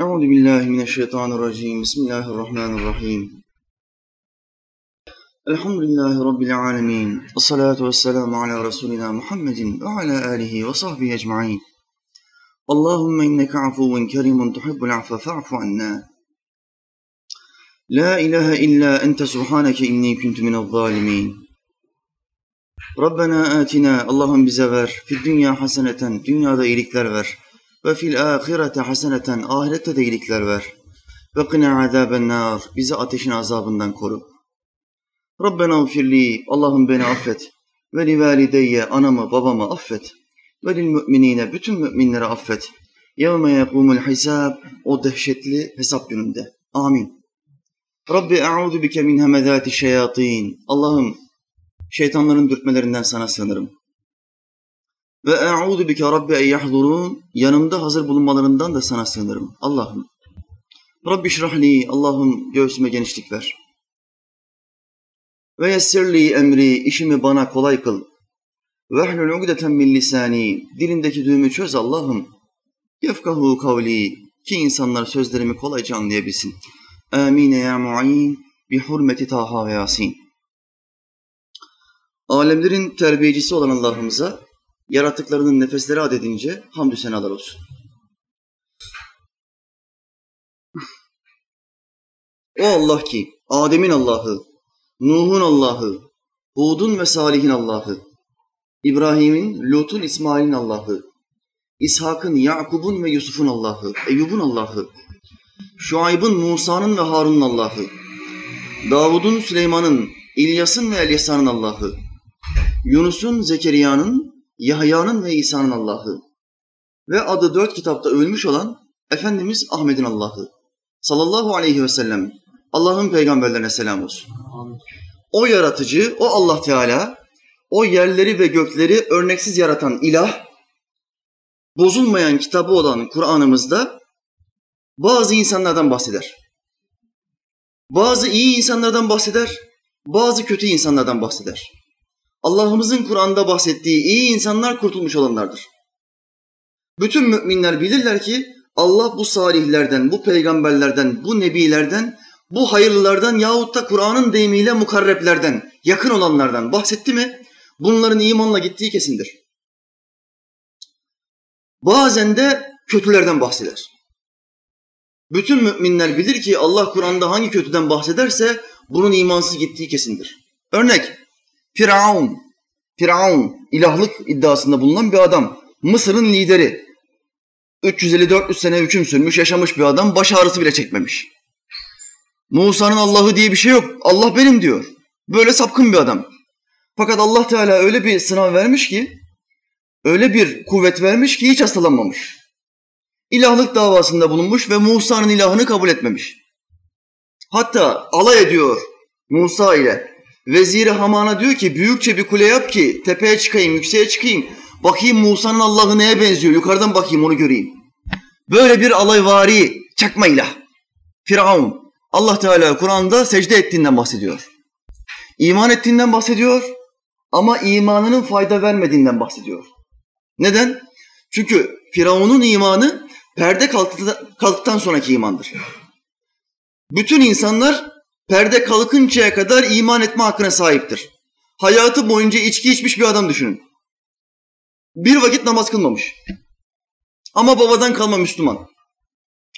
Euzu billahi mineşşeytanirracim. Bismillahirrahmanirrahim. Elhamdülillahi rabbil alamin. Ves salatu vesselamü ala resulina Muhammedin ve ala alihi ve sahbihi ecmaîn. Allahumme inneke afuvun kerimun tuhibbul affe fa'fu anna. La ilahe illa ente subhaneke inni kuntu minel zalimin. Rabbena atina Allah'ım bize ver. Fid dünya haseneten dünyada iyilikler ver ve fil ahirete haseneten ahirette de iyilikler ver. Ve qina azaben nar bizi ateşin azabından koru. Rabbena ufirli Allah'ım beni affet. Ve li valideyye anamı babamı affet. Ve lil müminine bütün müminleri affet. Yevme yekumul hisab o dehşetli hesap gününde. Amin. Rabbi e'udu bike min hemezati şeyatin. Allah'ım şeytanların dürtmelerinden sana sığınırım. Ve e'udu bike rabbi en yahdurun. Yanımda hazır bulunmalarından da sana sığınırım. Allah'ım. Rabbi şrahli. Allah'ım göğsüme genişlik ver. Ve yessirli emri. işimi bana kolay kıl. Ve ehlul ugdeten min lisani. Dilimdeki düğümü çöz Allah'ım. Yefkahu kavli. Ki insanlar sözlerimi kolayca anlayabilsin. Amin ya mu'in. Bi hurmeti Taha ve Yasin. Alemlerin terbiyecisi olan Allah'ımıza yarattıklarının nefesleri adedince hamdü senalar olsun. O Allah ki Adem'in Allah'ı, Nuh'un Allah'ı, Hud'un ve Salih'in Allah'ı, İbrahim'in, Lut'un, İsmail'in Allah'ı, İshak'ın, Yakub'un ve Yusuf'un Allah'ı, Eyyub'un Allah'ı, Şuayb'ın, Musa'nın ve Harun'un Allah'ı, Davud'un, Süleyman'ın, İlyas'ın ve Elyasa'nın Allah'ı, Yunus'un, Zekeriya'nın, Yahya'nın ve İsa'nın Allah'ı ve adı dört kitapta ölmüş olan Efendimiz Ahmet'in Allah'ı sallallahu aleyhi ve sellem Allah'ın peygamberlerine selam olsun. O yaratıcı, o Allah Teala, o yerleri ve gökleri örneksiz yaratan ilah, bozulmayan kitabı olan Kur'an'ımızda bazı insanlardan bahseder. Bazı iyi insanlardan bahseder, bazı kötü insanlardan bahseder. Allah'ımızın Kur'an'da bahsettiği iyi insanlar kurtulmuş olanlardır. Bütün müminler bilirler ki Allah bu salihlerden, bu peygamberlerden, bu nebilerden, bu hayırlılardan yahut da Kur'an'ın deyimiyle mukarreplerden, yakın olanlardan bahsetti mi bunların imanla gittiği kesindir. Bazen de kötülerden bahseder. Bütün müminler bilir ki Allah Kur'an'da hangi kötüden bahsederse bunun imansız gittiği kesindir. Örnek, Firavun, Firavun ilahlık iddiasında bulunan bir adam. Mısır'ın lideri. 350-400 sene hüküm sürmüş, yaşamış bir adam. Baş ağrısı bile çekmemiş. Musa'nın Allah'ı diye bir şey yok. Allah benim diyor. Böyle sapkın bir adam. Fakat Allah Teala öyle bir sınav vermiş ki, öyle bir kuvvet vermiş ki hiç hastalanmamış. İlahlık davasında bulunmuş ve Musa'nın ilahını kabul etmemiş. Hatta alay ediyor Musa ile. Veziri Haman'a diyor ki büyükçe bir kule yap ki tepeye çıkayım, yükseğe çıkayım. Bakayım Musa'nın Allah'ı neye benziyor? Yukarıdan bakayım onu göreyim. Böyle bir alayvari çakma ilah. Firavun. Allah Teala Kur'an'da secde ettiğinden bahsediyor. İman ettiğinden bahsediyor ama imanının fayda vermediğinden bahsediyor. Neden? Çünkü Firavun'un imanı perde kalktıktan sonraki imandır. Bütün insanlar perde kalkıncaya kadar iman etme hakkına sahiptir. Hayatı boyunca içki içmiş bir adam düşünün. Bir vakit namaz kılmamış. Ama babadan kalma Müslüman.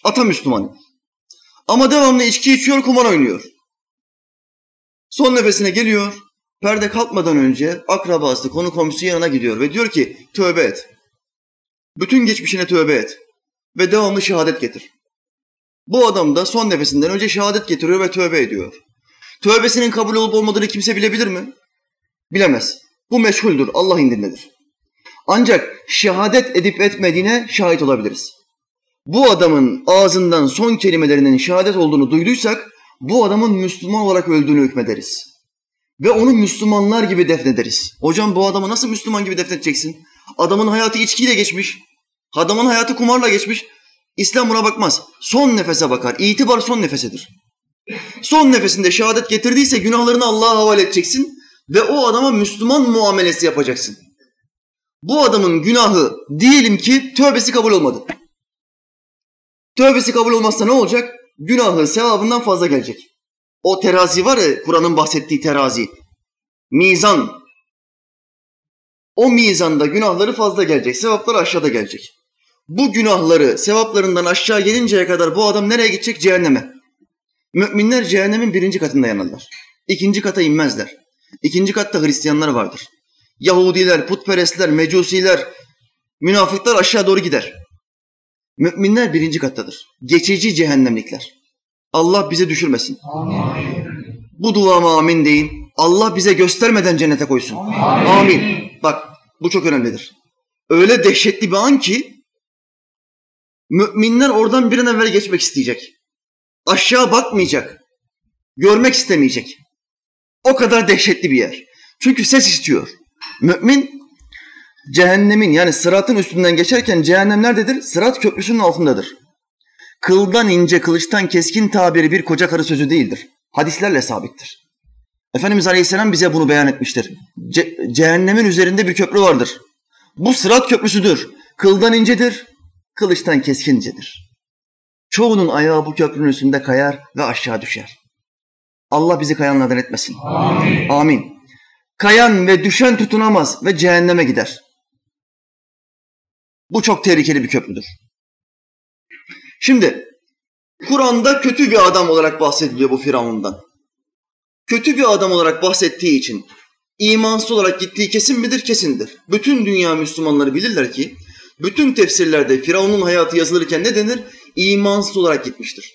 Ata Müslüman. Ama devamlı içki içiyor, kumar oynuyor. Son nefesine geliyor. Perde kalkmadan önce akrabası, konu komşusu yanına gidiyor ve diyor ki tövbe et. Bütün geçmişine tövbe et. Ve devamlı şehadet getir. Bu adam da son nefesinden önce şehadet getiriyor ve tövbe ediyor. Tövbesinin kabul olup olmadığını kimse bilebilir mi? Bilemez. Bu meşhuldür, Allah indindedir. Ancak şehadet edip etmediğine şahit olabiliriz. Bu adamın ağzından son kelimelerinin şehadet olduğunu duyduysak, bu adamın Müslüman olarak öldüğünü hükmederiz. Ve onu Müslümanlar gibi defnederiz. Hocam bu adamı nasıl Müslüman gibi defnedeceksin? Adamın hayatı içkiyle geçmiş. Adamın hayatı kumarla geçmiş. İslam buna bakmaz. Son nefese bakar. İtibar son nefesedir. Son nefesinde şehadet getirdiyse günahlarını Allah'a havale edeceksin ve o adama Müslüman muamelesi yapacaksın. Bu adamın günahı diyelim ki tövbesi kabul olmadı. Tövbesi kabul olmazsa ne olacak? Günahı sevabından fazla gelecek. O terazi var ya Kur'an'ın bahsettiği terazi. Mizan. O mizanda günahları fazla gelecek, sevapları aşağıda gelecek. Bu günahları sevaplarından aşağı gelinceye kadar bu adam nereye gidecek? Cehenneme. Müminler cehennemin birinci katında yanarlar. İkinci kata inmezler. İkinci katta Hristiyanlar vardır. Yahudiler, putperestler, mecusiler, münafıklar aşağı doğru gider. Müminler birinci kattadır. Geçici cehennemlikler. Allah bizi düşürmesin. Amin. Bu duama amin deyin. Allah bize göstermeden cennete koysun. Amin. amin. Bak bu çok önemlidir. Öyle dehşetli bir an ki müminler oradan bir an evvel geçmek isteyecek. Aşağı bakmayacak. Görmek istemeyecek. O kadar dehşetli bir yer. Çünkü ses istiyor. Mümin cehennemin yani sıratın üstünden geçerken cehennem nerededir? Sırat köprüsünün altındadır. Kıldan ince, kılıçtan keskin tabiri bir koca karı sözü değildir. Hadislerle sabittir. Efendimiz Aleyhisselam bize bunu beyan etmiştir. Ce- cehennemin üzerinde bir köprü vardır. Bu sırat köprüsüdür. Kıldan incedir, kılıçtan keskincedir. Çoğunun ayağı bu köprünün üstünde kayar ve aşağı düşer. Allah bizi kayanlardan etmesin. Amin. Amin. Kayan ve düşen tutunamaz ve cehenneme gider. Bu çok tehlikeli bir köprüdür. Şimdi Kur'an'da kötü bir adam olarak bahsediliyor bu Firavun'dan. Kötü bir adam olarak bahsettiği için imansız olarak gittiği kesin midir? Kesindir. Bütün dünya Müslümanları bilirler ki bütün tefsirlerde Firavun'un hayatı yazılırken ne denir? İmansız olarak gitmiştir.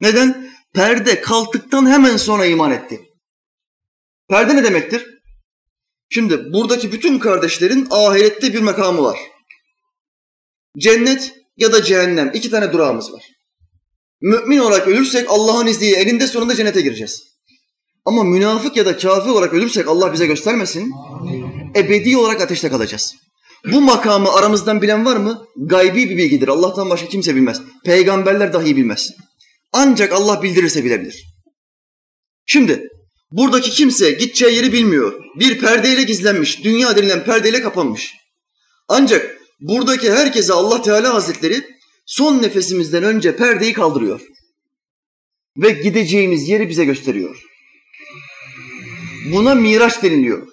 Neden? Perde kalktıktan hemen sonra iman etti. Perde ne demektir? Şimdi buradaki bütün kardeşlerin ahirette bir makamı var. Cennet ya da cehennem iki tane durağımız var. Mümin olarak ölürsek Allah'ın izniyle elinde sonunda cennete gireceğiz. Ama münafık ya da kafir olarak ölürsek Allah bize göstermesin. Ebedi olarak ateşte kalacağız. Bu makamı aramızdan bilen var mı? Gaybi bir bilgidir. Allah'tan başka kimse bilmez. Peygamberler dahi bilmez. Ancak Allah bildirirse bilebilir. Şimdi buradaki kimse gideceği yeri bilmiyor. Bir perdeyle gizlenmiş. Dünya denilen perdeyle kapanmış. Ancak buradaki herkese Allah Teala Hazretleri son nefesimizden önce perdeyi kaldırıyor. Ve gideceğimiz yeri bize gösteriyor. Buna miraç deniliyor.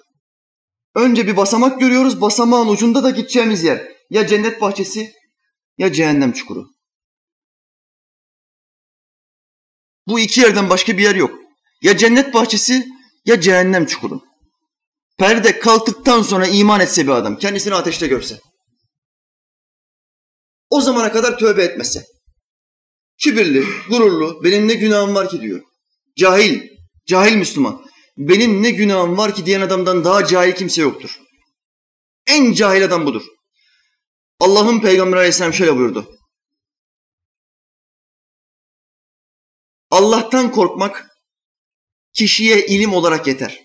Önce bir basamak görüyoruz. Basamağın ucunda da gideceğimiz yer. Ya cennet bahçesi ya cehennem çukuru. Bu iki yerden başka bir yer yok. Ya cennet bahçesi ya cehennem çukuru. Perde kalktıktan sonra iman etse bir adam, kendisini ateşte görse. O zamana kadar tövbe etmese. Kibirli, gururlu, benim ne günahım var ki diyor. Cahil, cahil Müslüman. Benim ne günahım var ki diyen adamdan daha cahil kimse yoktur. En cahil adam budur. Allah'ın Peygamberi Aleyhisselam şöyle buyurdu. Allah'tan korkmak kişiye ilim olarak yeter.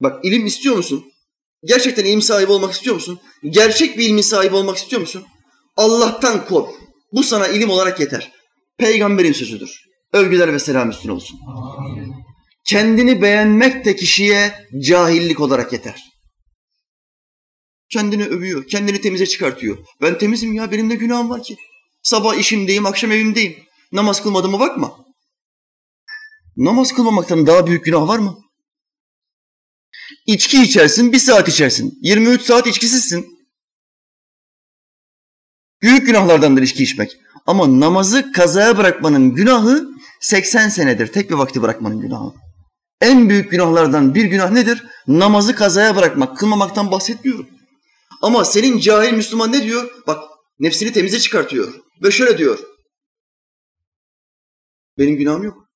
Bak ilim istiyor musun? Gerçekten ilim sahibi olmak istiyor musun? Gerçek bir ilmin sahibi olmak istiyor musun? Allah'tan kork. Bu sana ilim olarak yeter. Peygamberin sözüdür. Övgüler ve selam üstüne olsun. Kendini beğenmek de kişiye cahillik olarak yeter. Kendini övüyor, kendini temize çıkartıyor. Ben temizim ya, benim ne günahım var ki? Sabah işimdeyim, akşam evimdeyim. Namaz kılmadığıma bakma. Namaz kılmamaktan daha büyük günah var mı? İçki içersin, bir saat içersin. 23 saat içkisizsin. Büyük günahlardandır içki içmek. Ama namazı kazaya bırakmanın günahı 80 senedir. Tek bir vakti bırakmanın günahı. En büyük günahlardan bir günah nedir? Namazı kazaya bırakmak. Kılmamaktan bahsetmiyorum. Ama senin cahil Müslüman ne diyor? Bak nefsini temize çıkartıyor. Ve şöyle diyor. Benim günahım yok.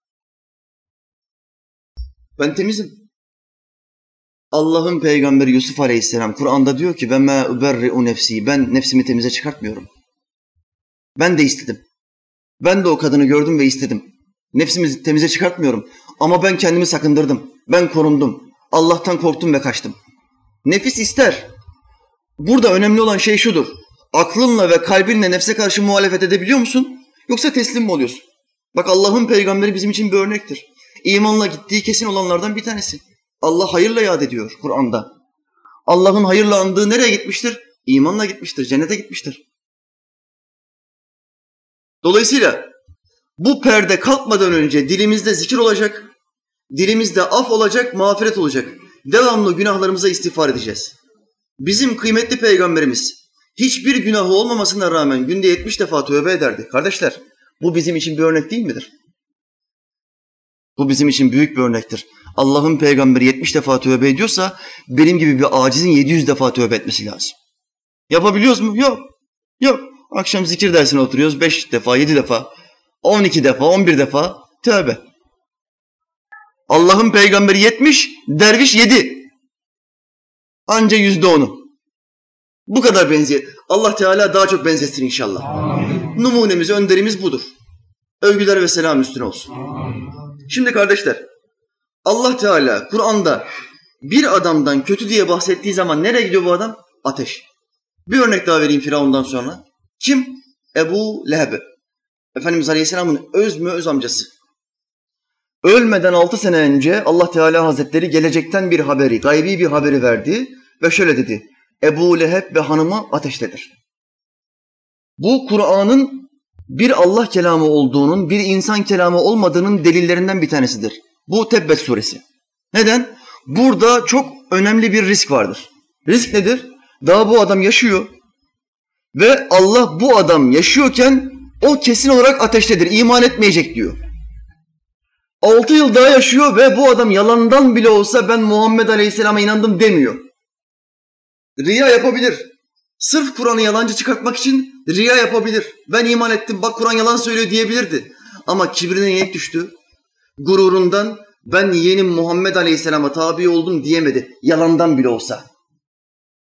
Ben temizim. Allah'ın peygamberi Yusuf Aleyhisselam Kur'an'da diyor ki ve ma uberri'u nefsi ben nefsimi temize çıkartmıyorum. Ben de istedim. Ben de o kadını gördüm ve istedim. Nefsimi temize çıkartmıyorum. Ama ben kendimi sakındırdım. Ben korundum. Allah'tan korktum ve kaçtım. Nefis ister. Burada önemli olan şey şudur. Aklınla ve kalbinle nefse karşı muhalefet edebiliyor musun? Yoksa teslim mi oluyorsun? Bak Allah'ın peygamberi bizim için bir örnektir. İmanla gittiği kesin olanlardan bir tanesi. Allah hayırla yad ediyor Kur'an'da. Allah'ın hayırla andığı nereye gitmiştir? İmanla gitmiştir, cennete gitmiştir. Dolayısıyla bu perde kalkmadan önce dilimizde zikir olacak, dilimizde af olacak, mağfiret olacak. Devamlı günahlarımıza istiğfar edeceğiz. Bizim kıymetli peygamberimiz hiçbir günahı olmamasına rağmen günde 70 defa tövbe ederdi. Kardeşler bu bizim için bir örnek değil midir? Bu bizim için büyük bir örnektir. Allah'ın peygamberi 70 defa tövbe ediyorsa benim gibi bir acizin 700 defa tövbe etmesi lazım. Yapabiliyoruz mu? Yok. Yok. Akşam zikir dersine oturuyoruz 5 defa, 7 defa, 12 defa, 11 defa tövbe. Allah'ın peygamberi 70, derviş 7. Anca yüzde onu. Bu kadar benziyor. Allah Teala daha çok benzetsin inşallah. Amin. Numunemiz, önderimiz budur. Övgüler ve selam üstüne olsun. Amin. Şimdi kardeşler, Allah Teala Kur'an'da bir adamdan kötü diye bahsettiği zaman nereye gidiyor bu adam? Ateş. Bir örnek daha vereyim Firavun'dan sonra. Kim? Ebu Leheb. Efendimiz Aleyhisselam'ın öz mü öz amcası. Ölmeden altı sene önce Allah Teala Hazretleri gelecekten bir haberi, gaybi bir haberi verdi ve şöyle dedi. Ebu Leheb ve hanımı ateştedir. Bu Kur'an'ın bir Allah kelamı olduğunun, bir insan kelamı olmadığının delillerinden bir tanesidir. Bu Tebbet suresi. Neden? Burada çok önemli bir risk vardır. Risk nedir? Daha bu adam yaşıyor ve Allah bu adam yaşıyorken o kesin olarak ateştedir, iman etmeyecek diyor. Altı yıl daha yaşıyor ve bu adam yalandan bile olsa ben Muhammed Aleyhisselam'a inandım demiyor. Riya yapabilir. Sırf Kur'an'ı yalancı çıkartmak için riya yapabilir. Ben iman ettim bak Kur'an yalan söylüyor diyebilirdi. Ama kibrine yenik düştü. Gururundan ben yeğenim Muhammed Aleyhisselam'a tabi oldum diyemedi. Yalandan bile olsa.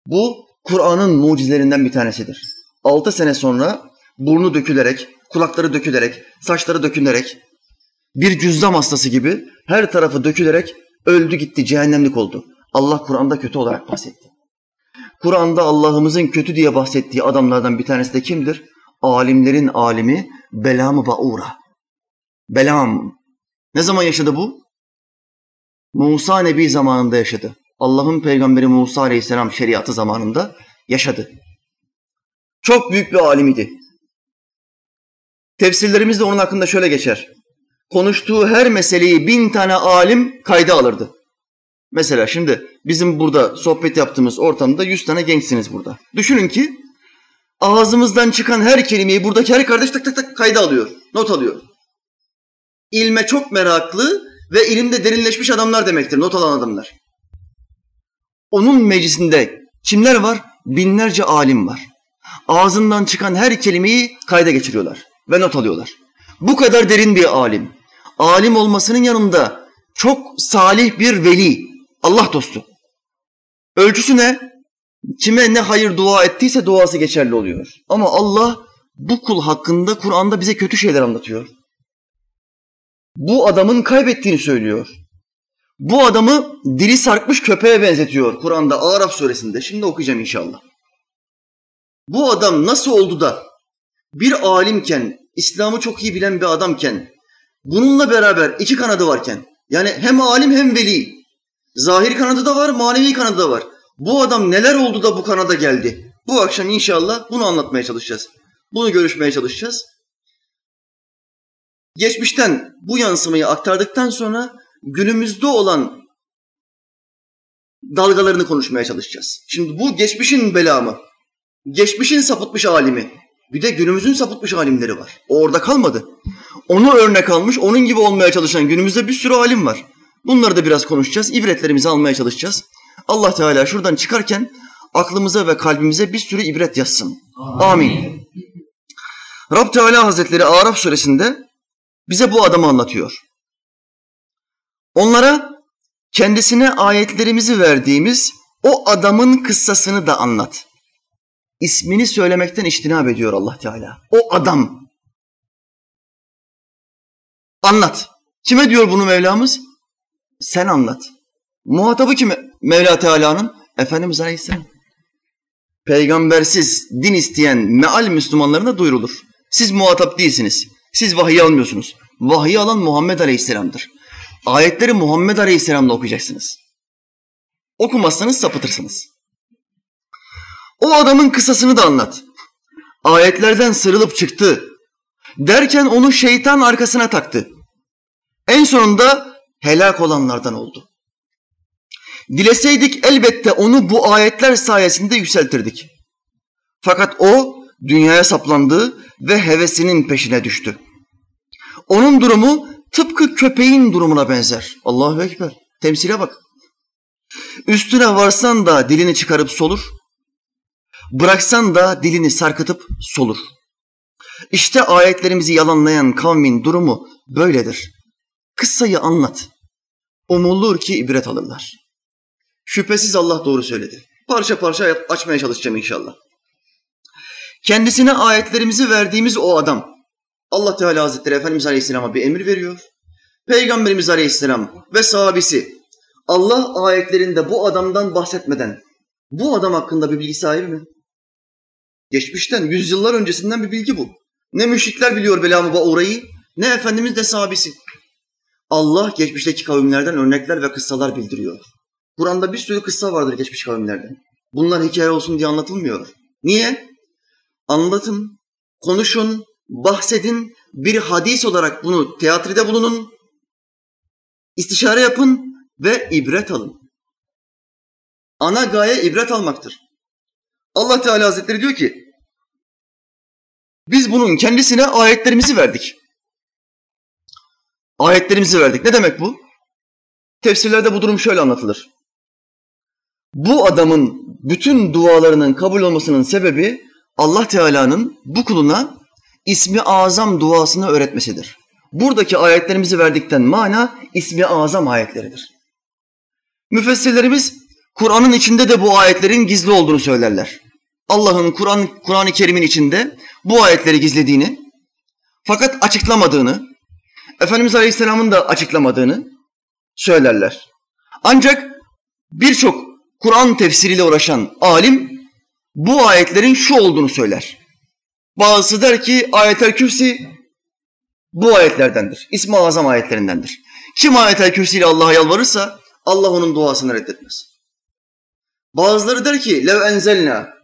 Bu Kur'an'ın mucizelerinden bir tanesidir. Altı sene sonra burnu dökülerek, kulakları dökülerek, saçları dökülerek, bir cüzzam hastası gibi her tarafı dökülerek öldü gitti, cehennemlik oldu. Allah Kur'an'da kötü olarak bahsetti. Kur'an'da Allah'ımızın kötü diye bahsettiği adamlardan bir tanesi de kimdir? Alimlerin alimi Belam-ı Ba'ura. Belam. Ne zaman yaşadı bu? Musa Nebi zamanında yaşadı. Allah'ın peygamberi Musa Aleyhisselam şeriatı zamanında yaşadı. Çok büyük bir alim idi. Tefsirlerimizde onun hakkında şöyle geçer. Konuştuğu her meseleyi bin tane alim kayda alırdı. Mesela şimdi bizim burada sohbet yaptığımız ortamda yüz tane gençsiniz burada. Düşünün ki ağzımızdan çıkan her kelimeyi buradaki her kardeş tak tak tak kayda alıyor, not alıyor. İlme çok meraklı ve ilimde derinleşmiş adamlar demektir, not alan adamlar. Onun meclisinde kimler var? Binlerce alim var. Ağzından çıkan her kelimeyi kayda geçiriyorlar ve not alıyorlar. Bu kadar derin bir alim. Alim olmasının yanında çok salih bir veli, Allah dostu. Ölçüsü ne? Kime ne hayır dua ettiyse duası geçerli oluyor. Ama Allah bu kul hakkında Kur'an'da bize kötü şeyler anlatıyor. Bu adamın kaybettiğini söylüyor. Bu adamı dili sarkmış köpeğe benzetiyor Kur'an'da Araf suresinde. Şimdi okuyacağım inşallah. Bu adam nasıl oldu da bir alimken, İslam'ı çok iyi bilen bir adamken, bununla beraber iki kanadı varken, yani hem alim hem veli, zahir kanadı da var, manevi kanadı da var. Bu adam neler oldu da bu kanada geldi? Bu akşam inşallah bunu anlatmaya çalışacağız. Bunu görüşmeye çalışacağız. Geçmişten bu yansımayı aktardıktan sonra günümüzde olan dalgalarını konuşmaya çalışacağız. Şimdi bu geçmişin belamı, geçmişin sapıtmış alimi, bir de günümüzün sapıtmış alimleri var. O orada kalmadı. Onu örnek almış, onun gibi olmaya çalışan günümüzde bir sürü alim var. Bunları da biraz konuşacağız, ibretlerimizi almaya çalışacağız. Allah Teala şuradan çıkarken aklımıza ve kalbimize bir sürü ibret yazsın. Amin. Amin. Rab Teala Hazretleri Araf suresinde bize bu adamı anlatıyor. Onlara kendisine ayetlerimizi verdiğimiz o adamın kıssasını da anlat. İsmini söylemekten iştinab ediyor Allah Teala. O adam. Anlat. Kime diyor bunu Mevlamız? Sen anlat. Muhatabı kime? Mevla Teala'nın Efendimiz Aleyhisselam. Peygambersiz din isteyen meal Müslümanlarına duyurulur. Siz muhatap değilsiniz. Siz vahiy almıyorsunuz. Vahiy alan Muhammed Aleyhisselam'dır. Ayetleri Muhammed Aleyhisselam'la okuyacaksınız. Okumazsanız sapıtırsınız. O adamın kısasını da anlat. Ayetlerden sırılıp çıktı. Derken onu şeytan arkasına taktı. En sonunda helak olanlardan oldu. Dileseydik elbette onu bu ayetler sayesinde yükseltirdik. Fakat o dünyaya saplandı ve hevesinin peşine düştü. Onun durumu tıpkı köpeğin durumuna benzer. Allahu Ekber. Temsile bak. Üstüne varsan da dilini çıkarıp solur. Bıraksan da dilini sarkıtıp solur. İşte ayetlerimizi yalanlayan kavmin durumu böyledir. Kıssayı anlat. Umulur ki ibret alırlar. Şüphesiz Allah doğru söyledi. Parça parça açmaya çalışacağım inşallah. Kendisine ayetlerimizi verdiğimiz o adam, Allah Teala Hazretleri Efendimiz Aleyhisselam'a bir emir veriyor. Peygamberimiz Aleyhisselam ve sahabesi Allah ayetlerinde bu adamdan bahsetmeden bu adam hakkında bir bilgi sahibi mi? Geçmişten, yüzyıllar öncesinden bir bilgi bu. Ne müşrikler biliyor Belamı Baura'yı, ne Efendimiz de sahabesi. Allah geçmişteki kavimlerden örnekler ve kıssalar bildiriyor. Kur'an'da bir sürü kıssa vardır geçmiş kavimlerden. Bunlar hikaye olsun diye anlatılmıyor. Niye? Anlatın, konuşun, bahsedin, bir hadis olarak bunu teatride bulunun, istişare yapın ve ibret alın. Ana gaye ibret almaktır. Allah Teala Hazretleri diyor ki, biz bunun kendisine ayetlerimizi verdik. Ayetlerimizi verdik. Ne demek bu? Tefsirlerde bu durum şöyle anlatılır. Bu adamın bütün dualarının kabul olmasının sebebi Allah Teala'nın bu kuluna ismi azam duasını öğretmesidir. Buradaki ayetlerimizi verdikten mana ismi azam ayetleridir. Müfessirlerimiz Kur'an'ın içinde de bu ayetlerin gizli olduğunu söylerler. Allah'ın Kur'an Kur'an-ı Kerim'in içinde bu ayetleri gizlediğini fakat açıklamadığını, Efendimiz Aleyhisselam'ın da açıklamadığını söylerler. Ancak birçok Kur'an tefsiriyle uğraşan alim bu ayetlerin şu olduğunu söyler. Bazısı der ki ayetel kürsi bu ayetlerdendir. İsmi azam ayetlerindendir. Kim ayetel kürsi ile Allah'a yalvarırsa Allah onun duasını reddetmez. Bazıları der ki lev enzelna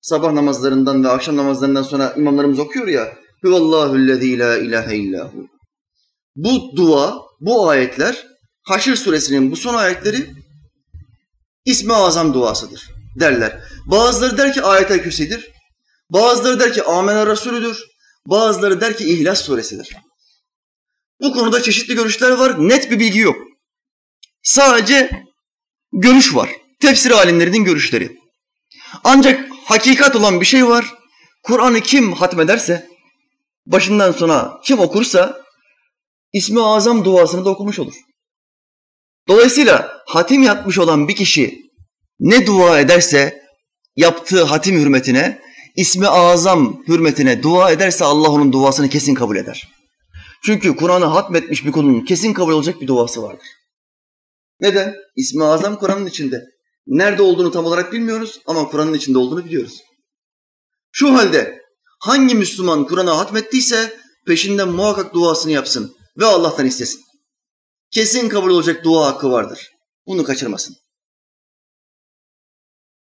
sabah namazlarından ve akşam namazlarından sonra imamlarımız okuyor ya Huvallahüllezî la ilahe illahu. Bu dua, bu ayetler Haşr suresinin bu son ayetleri ismi azam duasıdır derler. Bazıları der ki ayet-el kürsidir. Bazıları der ki Amener Resulüdür. Bazıları der ki İhlas suresidir. Bu konuda çeşitli görüşler var. Net bir bilgi yok. Sadece görüş var. Tefsir alimlerinin görüşleri. Ancak hakikat olan bir şey var. Kur'an'ı kim hatmederse, başından sona kim okursa, ismi azam duasını da okumuş olur. Dolayısıyla hatim yapmış olan bir kişi ne dua ederse yaptığı hatim hürmetine, ismi azam hürmetine dua ederse Allah onun duasını kesin kabul eder. Çünkü Kur'an'ı hatmetmiş bir kulun kesin kabul olacak bir duası vardır. Neden? İsmi azam Kur'an'ın içinde. Nerede olduğunu tam olarak bilmiyoruz ama Kur'an'ın içinde olduğunu biliyoruz. Şu halde hangi Müslüman Kur'an'a hatmettiyse peşinden muhakkak duasını yapsın ve Allah'tan istesin. Kesin kabul olacak dua hakkı vardır. Bunu kaçırmasın.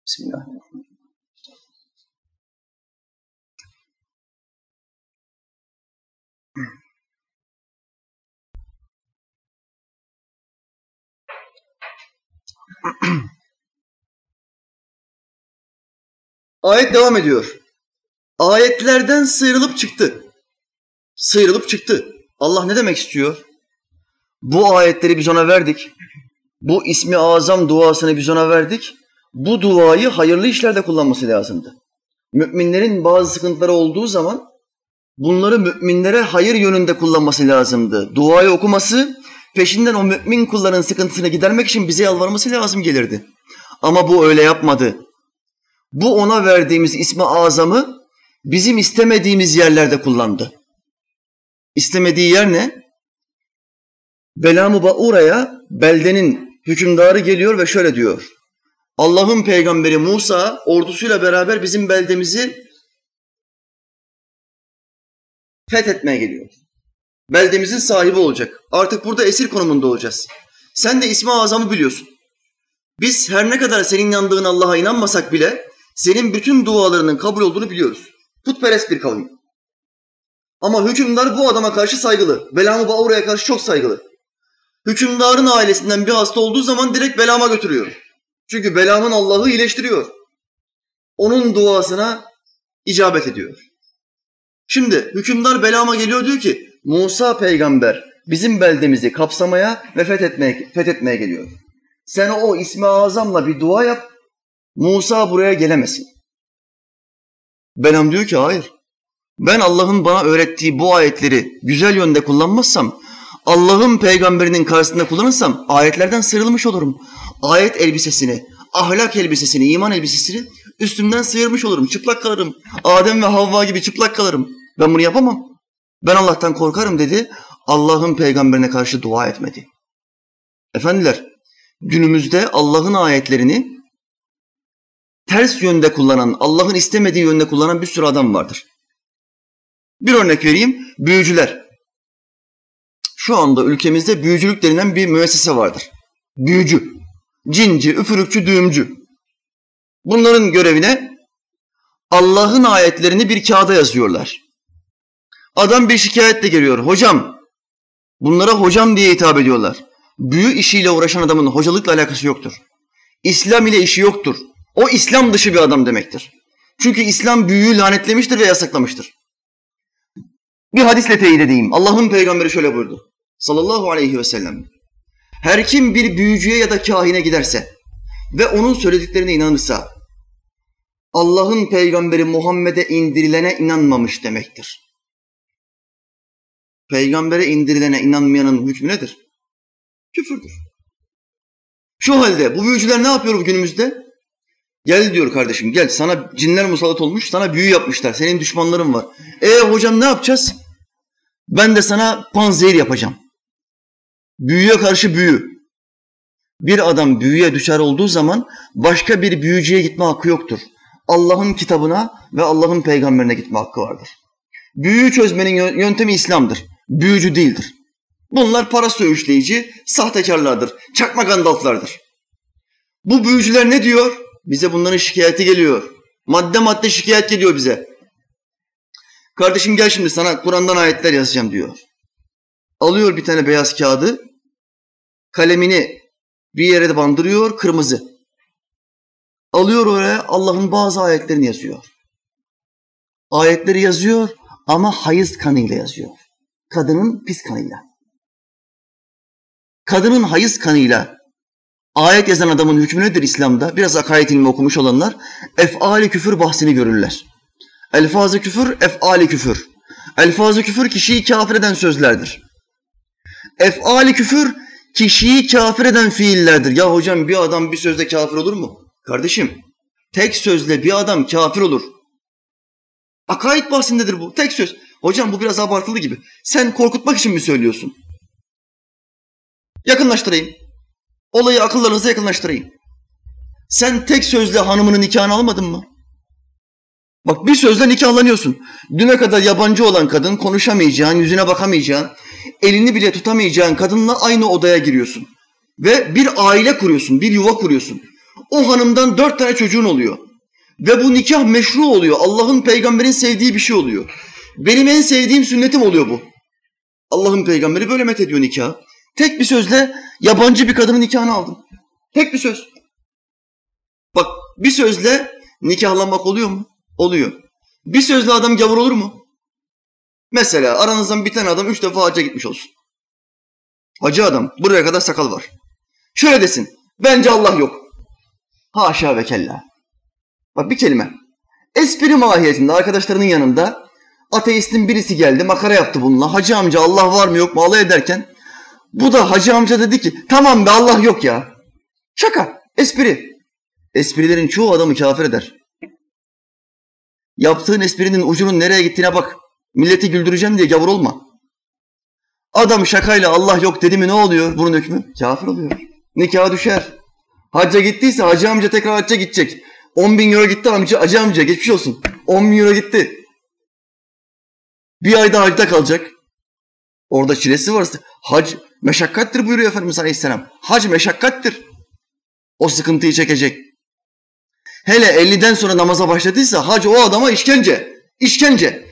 Bismillahirrahmanirrahim. Ayet devam ediyor. Ayetlerden sıyrılıp çıktı. Sıyrılıp çıktı. Allah ne demek istiyor? Bu ayetleri biz ona verdik. Bu ismi azam duasını biz ona verdik. Bu duayı hayırlı işlerde kullanması lazımdı. Müminlerin bazı sıkıntıları olduğu zaman bunları müminlere hayır yönünde kullanması lazımdı. Duayı okuması peşinden o mümin kulların sıkıntısını gidermek için bize yalvarması lazım gelirdi. Ama bu öyle yapmadı. Bu ona verdiğimiz ismi azamı bizim istemediğimiz yerlerde kullandı. İstemediği yer ne? Belamı Baura'ya beldenin hükümdarı geliyor ve şöyle diyor. Allah'ın peygamberi Musa ordusuyla beraber bizim beldemizi fethetmeye geliyor. Beldemizin sahibi olacak. Artık burada esir konumunda olacağız. Sen de ismi azamı biliyorsun. Biz her ne kadar senin inandığın Allah'a inanmasak bile senin bütün dualarının kabul olduğunu biliyoruz. Putperest bir kavim. Ama hükümdar bu adama karşı saygılı. Belamı Baura'ya karşı çok saygılı. Hükümdarın ailesinden bir hasta olduğu zaman direkt Belam'a götürüyor. Çünkü Belam'ın Allah'ı iyileştiriyor. Onun duasına icabet ediyor. Şimdi hükümdar Belam'a geliyor diyor ki Musa peygamber bizim beldemizi kapsamaya ve fethetmeye, fethetmeye geliyor. Sen o ismi azamla bir dua yap. Musa buraya gelemesin. Belam diyor ki hayır. Ben Allah'ın bana öğrettiği bu ayetleri güzel yönde kullanmazsam, Allah'ın peygamberinin karşısında kullanırsam ayetlerden sıyrılmış olurum. Ayet elbisesini, ahlak elbisesini, iman elbisesini üstümden sıyırmış olurum. Çıplak kalırım. Adem ve Havva gibi çıplak kalırım. Ben bunu yapamam. Ben Allah'tan korkarım dedi. Allah'ın peygamberine karşı dua etmedi. Efendiler, günümüzde Allah'ın ayetlerini ters yönde kullanan, Allah'ın istemediği yönde kullanan bir sürü adam vardır. Bir örnek vereyim, büyücüler. Şu anda ülkemizde büyücülük denilen bir müessese vardır. Büyücü, cinci, üfürükçü, düğümcü. Bunların görevine Allah'ın ayetlerini bir kağıda yazıyorlar. Adam bir şikayetle geliyor. Hocam, bunlara hocam diye hitap ediyorlar. Büyü işiyle uğraşan adamın hocalıkla alakası yoktur. İslam ile işi yoktur. O İslam dışı bir adam demektir. Çünkü İslam büyüyü lanetlemiştir ve yasaklamıştır. Bir hadisle teyit edeyim. Allah'ın peygamberi şöyle buyurdu. Sallallahu aleyhi ve sellem. Her kim bir büyücüye ya da kahine giderse ve onun söylediklerine inanırsa Allah'ın peygamberi Muhammed'e indirilene inanmamış demektir. Peygambere indirilene inanmayanın hükmü nedir? Küfürdür. Şu halde bu büyücüler ne yapıyor günümüzde? Gel diyor kardeşim gel sana cinler musallat olmuş sana büyü yapmışlar senin düşmanların var. E hocam ne yapacağız? Ben de sana panzehir yapacağım. Büyüye karşı büyü. Bir adam büyüye düşer olduğu zaman başka bir büyücüye gitme hakkı yoktur. Allah'ın kitabına ve Allah'ın peygamberine gitme hakkı vardır. Büyüyü çözmenin yöntemi İslam'dır. Büyücü değildir. Bunlar para söğüşleyici, sahtekarlardır, çakma gandalflardır. Bu büyücüler ne diyor? Bize bunların şikayeti geliyor. Madde madde şikayet geliyor bize. Kardeşim gel şimdi sana Kur'an'dan ayetler yazacağım diyor. Alıyor bir tane beyaz kağıdı, kalemini bir yere de bandırıyor, kırmızı. Alıyor oraya Allah'ın bazı ayetlerini yazıyor. Ayetleri yazıyor ama hayız kanıyla yazıyor. Kadının pis kanıyla. Kadının hayız kanıyla ayet yazan adamın hükmü nedir İslam'da? Biraz akaid ilmi okumuş olanlar efali küfür bahsini görürler. Elfazı küfür, efali küfür. Elfazı küfür kişiyi kafir eden sözlerdir. Efali küfür kişiyi kafir eden fiillerdir. Ya hocam bir adam bir sözle kafir olur mu? Kardeşim tek sözle bir adam kafir olur. Akaid bahsindedir bu. Tek söz. Hocam bu biraz abartılı gibi. Sen korkutmak için mi söylüyorsun? Yakınlaştırayım. Olayı akıllarınıza yakınlaştırayım. Sen tek sözle hanımının nikahını almadın mı? Bak bir sözle nikahlanıyorsun. Düne kadar yabancı olan kadın, konuşamayacağın, yüzüne bakamayacağın, elini bile tutamayacağın kadınla aynı odaya giriyorsun. Ve bir aile kuruyorsun, bir yuva kuruyorsun. O hanımdan dört tane çocuğun oluyor. Ve bu nikah meşru oluyor. Allah'ın peygamberin sevdiği bir şey oluyor. Benim en sevdiğim sünnetim oluyor bu. Allah'ın peygamberi böyle met ediyor nikah. Tek bir sözle yabancı bir kadının nikahını aldım. Tek bir söz. Bak bir sözle nikahlanmak oluyor mu? Oluyor. Bir sözle adam gavur olur mu? Mesela aranızdan bir tane adam üç defa hacca gitmiş olsun. Hacı adam buraya kadar sakal var. Şöyle desin. Bence Allah yok. Haşa ve kella. Bak bir kelime. Espri mahiyetinde arkadaşlarının yanında ateistin birisi geldi makara yaptı bununla. Hacı amca Allah var mı yok mu alay ederken bu da hacı amca dedi ki tamam be Allah yok ya. Şaka, espri. Esprilerin çoğu adamı kafir eder. Yaptığın esprinin ucunun nereye gittiğine bak. Milleti güldüreceğim diye gavur olma. Adam şakayla Allah yok dedi mi ne oluyor bunun hükmü? Kafir oluyor. Nikah düşer. Hacca gittiyse hacı amca tekrar hacca gidecek. 10 bin euro gitti amca, hacı amca geçmiş olsun. 10 bin euro gitti. Bir ayda hacda kalacak. Orada çilesi varsa hac meşakkattir buyuruyor Efendimiz Aleyhisselam. Hac meşakkattir. O sıkıntıyı çekecek. Hele 50'den sonra namaza başladıysa hac o adama işkence. İşkence.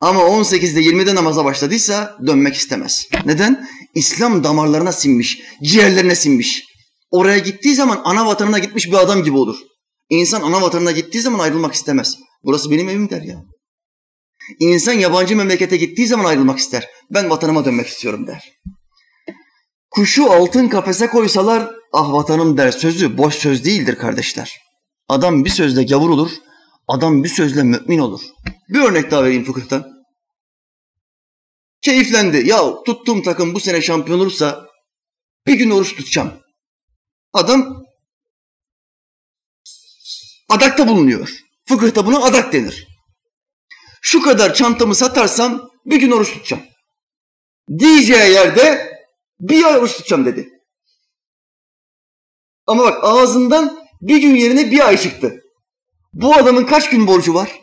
Ama 18'de 20'de namaza başladıysa dönmek istemez. Neden? İslam damarlarına sinmiş, ciğerlerine sinmiş. Oraya gittiği zaman ana vatanına gitmiş bir adam gibi olur. İnsan ana vatanına gittiği zaman ayrılmak istemez. Burası benim evim der ya. İnsan yabancı memlekete gittiği zaman ayrılmak ister. Ben vatanıma dönmek istiyorum der. Kuşu altın kafese koysalar ah vatanım der sözü boş söz değildir kardeşler. Adam bir sözle gavur olur, adam bir sözle mümin olur. Bir örnek daha vereyim fıkıhtan. Keyiflendi. Ya tuttuğum takım bu sene şampiyon olursa bir gün oruç tutacağım. Adam adakta bulunuyor. Fıkıhta buna adak denir. Şu kadar çantamı satarsam bir gün oruç tutacağım. Diyeceği yerde bir ay oruç tutacağım dedi. Ama bak ağzından bir gün yerine bir ay çıktı. Bu adamın kaç gün borcu var?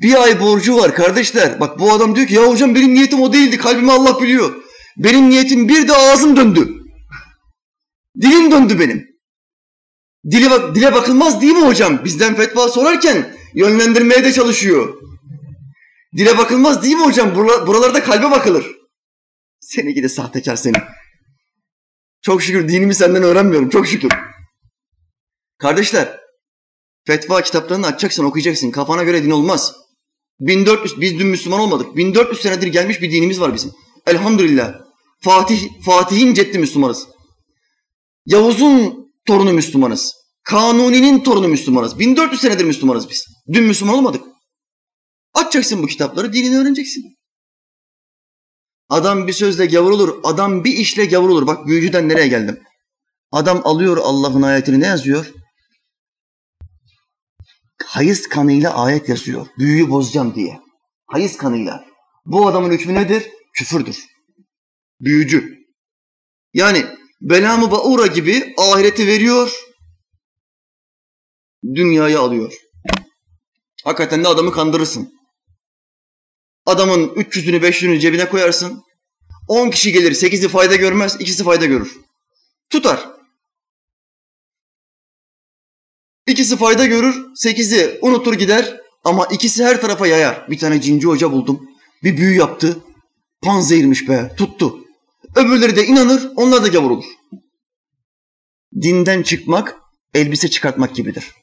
Bir ay borcu var kardeşler. Bak bu adam diyor ki ya hocam benim niyetim o değildi. Kalbimi Allah biliyor. Benim niyetim bir de ağzım döndü. Dilim döndü benim. Dile, bak, dile bakılmaz değil mi hocam? Bizden fetva sorarken yönlendirmeye de çalışıyor. Dile bakılmaz değil mi hocam? Buralarda kalbe bakılır. Seni gidi sahtekar seni. Çok şükür dinimi senden öğrenmiyorum. Çok şükür. Kardeşler, fetva kitaplarını açacaksın, okuyacaksın. Kafana göre din olmaz. 1400, biz dün Müslüman olmadık. 1400 senedir gelmiş bir dinimiz var bizim. Elhamdülillah. Fatih, Fatih'in ceddi Müslümanız. Yavuz'un torunu Müslümanız. Kanuni'nin torunu Müslümanız. 1400 senedir Müslümanız biz. Dün Müslüman olmadık. Açacaksın bu kitapları, dinini öğreneceksin. Adam bir sözle gavur olur, adam bir işle gavur olur. Bak büyücüden nereye geldim? Adam alıyor Allah'ın ayetini ne yazıyor? Hayız kanıyla ayet yazıyor. Büyüyü bozacağım diye. Hayız kanıyla. Bu adamın hükmü nedir? Küfürdür. Büyücü. Yani Belamı Baura gibi ahireti veriyor, dünyayı alıyor. Hakikaten de adamı kandırırsın. Adamın 300'ünü 500'ünü cebine koyarsın. 10 kişi gelir, 8'i fayda görmez, ikisi fayda görür. Tutar. İkisi fayda görür, 8'i unutur gider ama ikisi her tarafa yayar. Bir tane cinci hoca buldum. Bir büyü yaptı. Panzehirmiş be, tuttu. Öbürleri de inanır, onlar da gavur olur. Dinden çıkmak, elbise çıkartmak gibidir.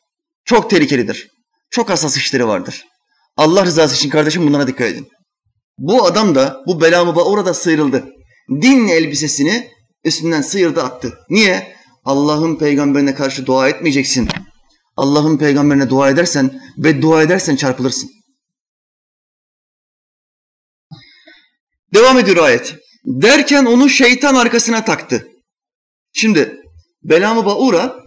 Çok tehlikelidir. Çok hassas işleri vardır. Allah rızası için kardeşim bunlara dikkat edin. Bu adam da bu belamı orada sıyrıldı. Din elbisesini üstünden sıyırdı attı. Niye? Allah'ın peygamberine karşı dua etmeyeceksin. Allah'ın peygamberine dua edersen, beddua edersen çarpılırsın. Devam ediyor ayet. Derken onu şeytan arkasına taktı. Şimdi Belamı Baura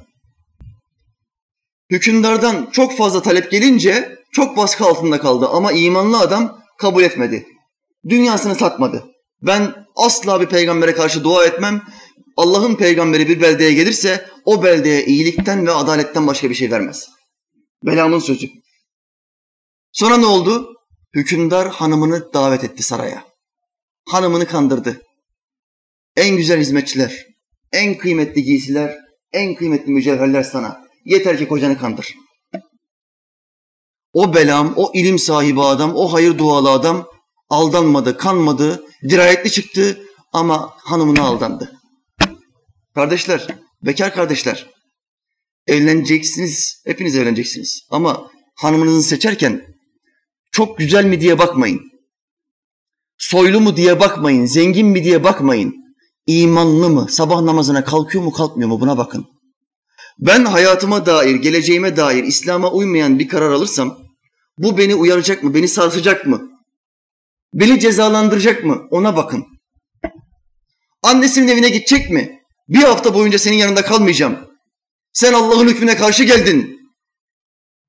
hükümdardan çok fazla talep gelince çok baskı altında kaldı ama imanlı adam kabul etmedi. Dünyasını satmadı. Ben asla bir peygambere karşı dua etmem. Allah'ın peygamberi bir beldeye gelirse o beldeye iyilikten ve adaletten başka bir şey vermez. Belamın sözü. Sonra ne oldu? Hükümdar hanımını davet etti saraya. Hanımını kandırdı. En güzel hizmetçiler, en kıymetli giysiler, en kıymetli mücevherler sana. Yeter ki kocanı kandır. O belam, o ilim sahibi adam, o hayır dualı adam aldanmadı, kanmadı, dirayetli çıktı ama hanımına aldandı. Kardeşler, bekar kardeşler, evleneceksiniz, hepiniz evleneceksiniz. Ama hanımınızı seçerken çok güzel mi diye bakmayın. Soylu mu diye bakmayın, zengin mi diye bakmayın. İmanlı mı, sabah namazına kalkıyor mu kalkmıyor mu buna bakın. Ben hayatıma dair, geleceğime dair İslam'a uymayan bir karar alırsam bu beni uyaracak mı, beni sarsacak mı? Beni cezalandıracak mı? Ona bakın. Annesinin evine gidecek mi? Bir hafta boyunca senin yanında kalmayacağım. Sen Allah'ın hükmüne karşı geldin.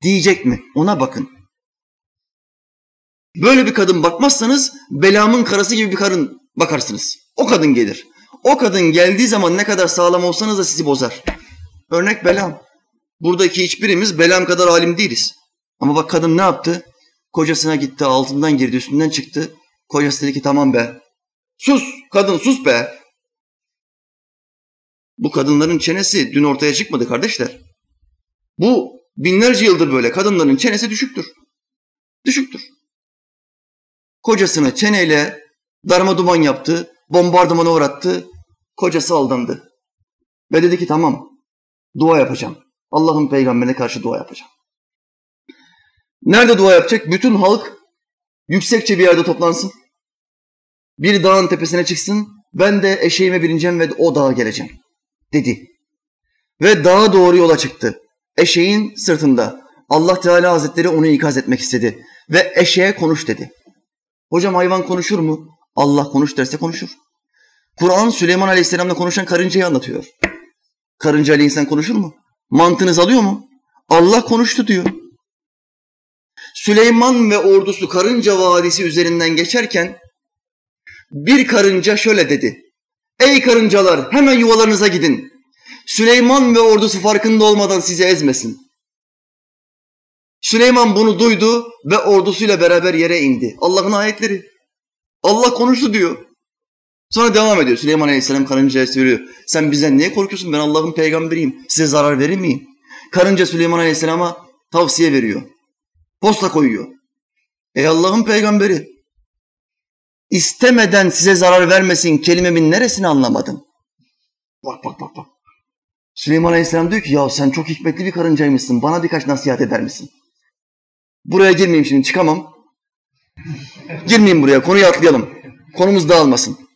Diyecek mi? Ona bakın. Böyle bir kadın bakmazsanız belamın karısı gibi bir kadın bakarsınız. O kadın gelir. O kadın geldiği zaman ne kadar sağlam olsanız da sizi bozar. Örnek Belam. Buradaki hiçbirimiz Belam kadar alim değiliz. Ama bak kadın ne yaptı? Kocasına gitti, altından girdi, üstünden çıktı. Kocası dedi ki tamam be. Sus kadın sus be. Bu kadınların çenesi dün ortaya çıkmadı kardeşler. Bu binlerce yıldır böyle kadınların çenesi düşüktür. Düşüktür. kocasını çeneyle darma duman yaptı, bombardımana uğrattı, kocası aldandı. Ve dedi ki tamam, dua yapacağım. Allah'ın peygamberine karşı dua yapacağım. Nerede dua yapacak? Bütün halk yüksekçe bir yerde toplansın. Bir dağın tepesine çıksın. Ben de eşeğime bineceğim ve o dağa geleceğim. Dedi. Ve dağa doğru yola çıktı. Eşeğin sırtında. Allah Teala Hazretleri onu ikaz etmek istedi. Ve eşeğe konuş dedi. Hocam hayvan konuşur mu? Allah konuş derse konuşur. Kur'an Süleyman Aleyhisselam'la konuşan karıncayı anlatıyor. Karınca ile insan konuşur mu? Mantınız alıyor mu? Allah konuştu diyor. Süleyman ve ordusu Karınca Vadisi üzerinden geçerken bir karınca şöyle dedi. Ey karıncalar hemen yuvalarınıza gidin. Süleyman ve ordusu farkında olmadan sizi ezmesin. Süleyman bunu duydu ve ordusuyla beraber yere indi. Allah'ın ayetleri. Allah konuştu diyor. Sonra devam ediyor. Süleyman Aleyhisselam karıncaya söylüyor. Sen bizden niye korkuyorsun? Ben Allah'ın peygamberiyim. Size zarar verir miyim? Karınca Süleyman Aleyhisselam'a tavsiye veriyor. Posta koyuyor. Ey Allah'ın peygamberi. İstemeden size zarar vermesin kelimemin neresini anlamadın? Bak bak bak bak. Süleyman Aleyhisselam diyor ki ya sen çok hikmetli bir karıncaymışsın. Bana birkaç nasihat eder misin? Buraya girmeyeyim şimdi çıkamam. Girmeyeyim buraya konuyu atlayalım. Konumuz dağılmasın.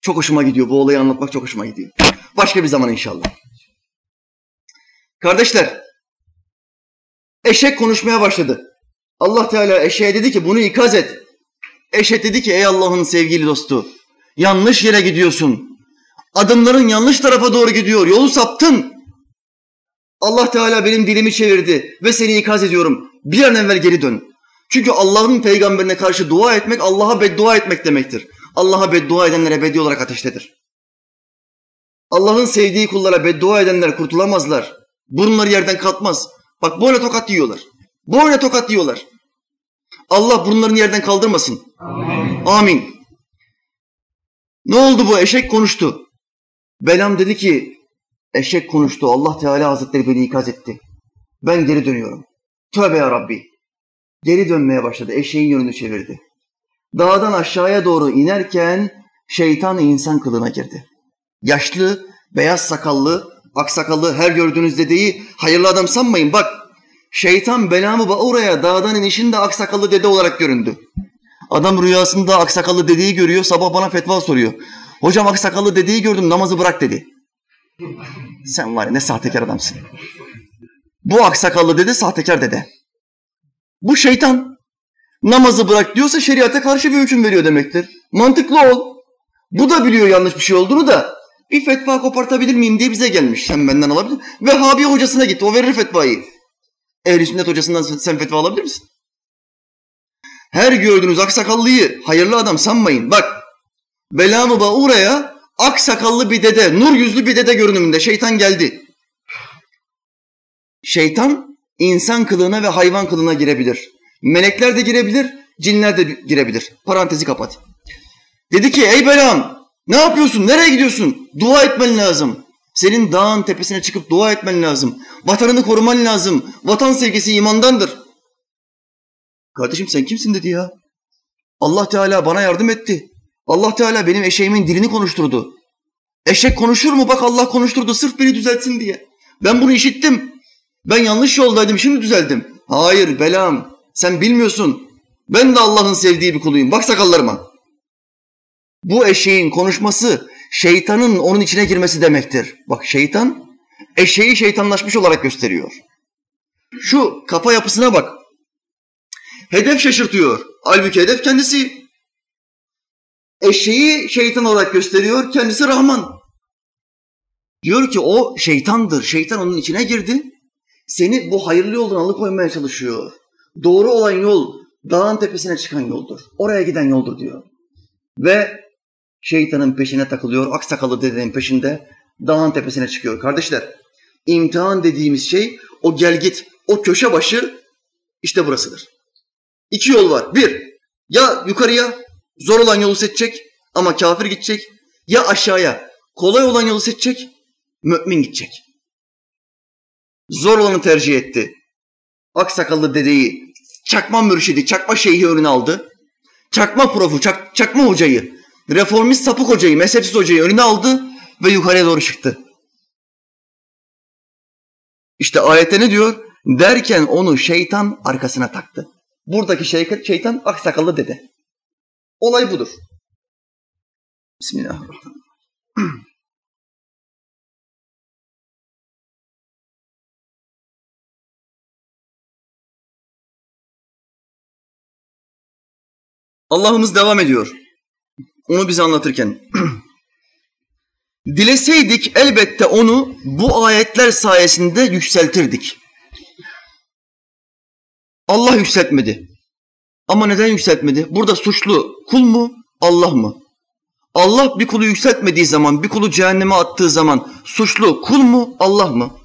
Çok hoşuma gidiyor bu olayı anlatmak çok hoşuma gidiyor. Başka bir zaman inşallah. Kardeşler eşek konuşmaya başladı. Allah Teala eşeğe dedi ki bunu ikaz et. Eşek dedi ki ey Allah'ın sevgili dostu yanlış yere gidiyorsun. Adımların yanlış tarafa doğru gidiyor. Yolu saptın. Allah Teala benim dilimi çevirdi ve seni ikaz ediyorum. Bir an evvel geri dön. Çünkü Allah'ın peygamberine karşı dua etmek Allah'a beddua etmek demektir. Allah'a beddua edenler ebedi olarak ateştedir. Allah'ın sevdiği kullara beddua edenler kurtulamazlar. Burunları yerden kalkmaz. Bak böyle tokat yiyorlar. Böyle tokat yiyorlar. Allah burunlarını yerden kaldırmasın. Amin. Amin. Ne oldu bu? Eşek konuştu. Belam dedi ki, eşek konuştu. Allah Teala Hazretleri beni ikaz etti. Ben geri dönüyorum. Tövbe ya Rabbi. Geri dönmeye başladı. Eşeğin yönünü çevirdi. Dağdan aşağıya doğru inerken şeytan insan kılığına girdi. Yaşlı, beyaz sakallı, aksakallı her gördüğünüz dedeyi hayırlı adam sanmayın. Bak şeytan Belamı oraya dağdan inişinde aksakallı dede olarak göründü. Adam rüyasında aksakallı dedeyi görüyor, sabah bana fetva soruyor. Hocam aksakallı dedeyi gördüm, namazı bırak dedi. Sen var ya ne sahtekar adamsın. Bu aksakallı dede sahtekar dede. Bu şeytan. Namazı bırak diyorsa şeriata karşı bir hüküm veriyor demektir. Mantıklı ol. Bu da biliyor yanlış bir şey olduğunu da bir fetva kopartabilir miyim diye bize gelmiş. Sen benden alabilir Vehhabi hocasına git. O verir fetvayı. Ehl-i sünnet hocasından sen fetva alabilir misin? Her gördüğünüz aksakallıyı hayırlı adam sanmayın. Bak Belamı Baura'ya aksakallı bir dede, nur yüzlü bir dede görünümünde şeytan geldi. Şeytan insan kılığına ve hayvan kılığına girebilir. Melekler de girebilir, cinler de girebilir. Parantezi kapat. Dedi ki ey Belam ne yapıyorsun? Nereye gidiyorsun? Dua etmen lazım. Senin dağın tepesine çıkıp dua etmen lazım. Vatanını koruman lazım. Vatan sevgisi imandandır. Kardeşim sen kimsin dedi ya. Allah Teala bana yardım etti. Allah Teala benim eşeğimin dilini konuşturdu. Eşek konuşur mu? Bak Allah konuşturdu sırf beni düzeltsin diye. Ben bunu işittim. Ben yanlış yoldaydım şimdi düzeldim. Hayır belam sen bilmiyorsun. Ben de Allah'ın sevdiği bir kuluyum. Bak sakallarıma. Bu eşeğin konuşması şeytanın onun içine girmesi demektir. Bak şeytan eşeği şeytanlaşmış olarak gösteriyor. Şu kafa yapısına bak. Hedef şaşırtıyor. Halbuki hedef kendisi. Eşeği şeytan olarak gösteriyor, kendisi Rahman. Diyor ki o şeytandır, şeytan onun içine girdi. Seni bu hayırlı yoldan alıkoymaya çalışıyor. Doğru olan yol dağın tepesine çıkan yoldur. Oraya giden yoldur diyor. Ve şeytanın peşine takılıyor. Aksakalı dedenin peşinde dağın tepesine çıkıyor. Kardeşler imtihan dediğimiz şey o gel git, o köşe başı işte burasıdır. İki yol var. Bir, ya yukarıya zor olan yolu seçecek ama kafir gidecek. Ya aşağıya kolay olan yolu seçecek, mümin gidecek. Zor olanı tercih etti. Aksakallı dedeyi çakma mürşidi, çakma şeyhi önüne aldı. çakma profu, çak, çakma hocayı, reformist sapık hocayı, mezhepsiz hocayı önüne aldı ve yukarıya doğru çıktı. İşte ayette ne diyor? Derken onu şeytan arkasına taktı. Buradaki şey, şeytan aksakallı dede. Olay budur. Bismillahirrahmanirrahim. Allah'ımız devam ediyor. Onu bize anlatırken. Dileseydik elbette onu bu ayetler sayesinde yükseltirdik. Allah yükseltmedi. Ama neden yükseltmedi? Burada suçlu kul mu, Allah mı? Allah bir kulu yükseltmediği zaman, bir kulu cehenneme attığı zaman suçlu kul mu, Allah mı?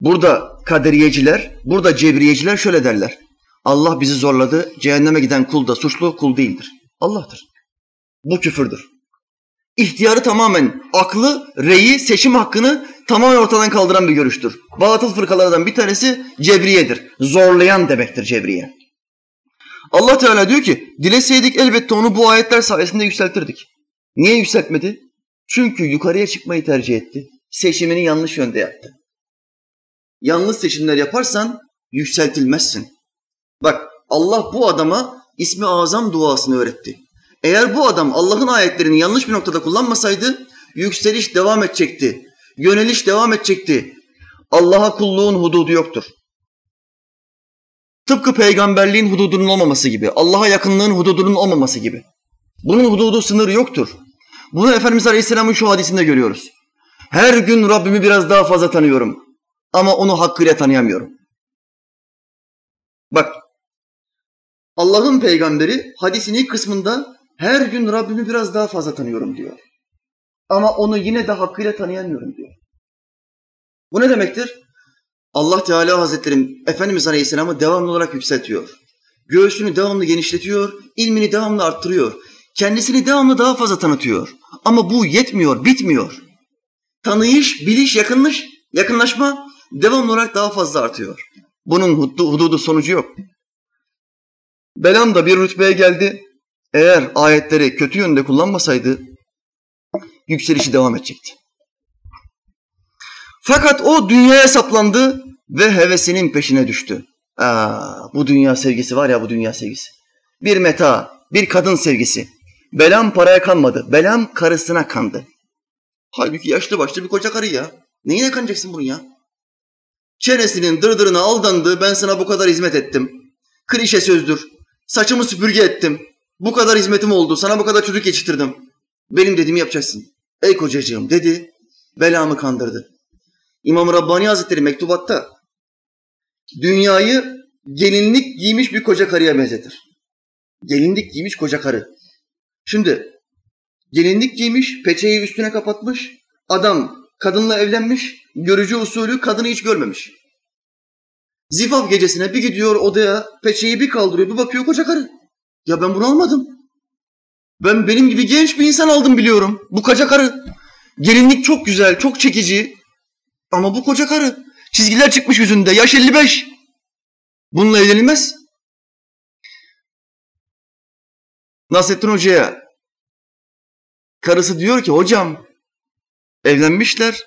Burada kaderiyeciler, burada cebriyeciler şöyle derler. Allah bizi zorladı, cehenneme giden kul da suçlu kul değildir. Allah'tır. Bu küfürdür. İhtiyarı tamamen aklı, reyi, seçim hakkını tamamen ortadan kaldıran bir görüştür. Batıl fırkalardan bir tanesi cebriyedir. Zorlayan demektir cebriye. Allah Teala diyor ki, dileseydik elbette onu bu ayetler sayesinde yükseltirdik. Niye yükseltmedi? Çünkü yukarıya çıkmayı tercih etti. Seçimini yanlış yönde yaptı. Yanlış seçimler yaparsan yükseltilmezsin. Bak Allah bu adama ismi azam duasını öğretti. Eğer bu adam Allah'ın ayetlerini yanlış bir noktada kullanmasaydı yükseliş devam edecekti. Yöneliş devam edecekti. Allah'a kulluğun hududu yoktur. Tıpkı peygamberliğin hududunun olmaması gibi, Allah'a yakınlığın hududunun olmaması gibi. Bunun hududu sınırı yoktur. Bunu Efendimiz Aleyhisselam'ın şu hadisinde görüyoruz. Her gün Rabbimi biraz daha fazla tanıyorum ama onu hakkıyla tanıyamıyorum. Bak Allah'ın peygamberi hadisin ilk kısmında her gün Rabbimi biraz daha fazla tanıyorum diyor. Ama onu yine de hakkıyla tanıyamıyorum diyor. Bu ne demektir? Allah Teala Hazretleri Efendimiz Aleyhisselam'ı devamlı olarak yükseltiyor. Göğsünü devamlı genişletiyor, ilmini devamlı arttırıyor. Kendisini devamlı daha fazla tanıtıyor. Ama bu yetmiyor, bitmiyor. Tanıyış, biliş, yakınlaş, yakınlaşma devamlı olarak daha fazla artıyor. Bunun hududu sonucu yok. Belam da bir rütbeye geldi. Eğer ayetleri kötü yönde kullanmasaydı yükselişi devam edecekti. Fakat o dünyaya saplandı ve hevesinin peşine düştü. Aa, bu dünya sevgisi var ya bu dünya sevgisi. Bir meta, bir kadın sevgisi. Belam paraya kanmadı. Belam karısına kandı. Halbuki yaşlı başlı bir koca karı ya. Neyine kanacaksın bunu ya? Çenesinin dırdırına aldandı. Ben sana bu kadar hizmet ettim. Klişe sözdür. Saçımı süpürge ettim. Bu kadar hizmetim oldu. Sana bu kadar çocuk yetiştirdim. Benim dediğimi yapacaksın. Ey kocacığım dedi. Belamı kandırdı. İmam Rabbani Hazretleri mektubatta dünyayı gelinlik giymiş bir koca karıya benzetir. Gelinlik giymiş koca karı. Şimdi gelinlik giymiş, peçeyi üstüne kapatmış. Adam kadınla evlenmiş, görücü usulü kadını hiç görmemiş. Zifaf gecesine bir gidiyor odaya, peçeyi bir kaldırıyor, bir bakıyor koca karı. Ya ben bunu almadım. Ben benim gibi genç bir insan aldım biliyorum. Bu koca karı. Gelinlik çok güzel, çok çekici. Ama bu koca karı. Çizgiler çıkmış yüzünde. Yaş 55. Bununla evlenilmez. Nasrettin Hoca'ya karısı diyor ki hocam evlenmişler.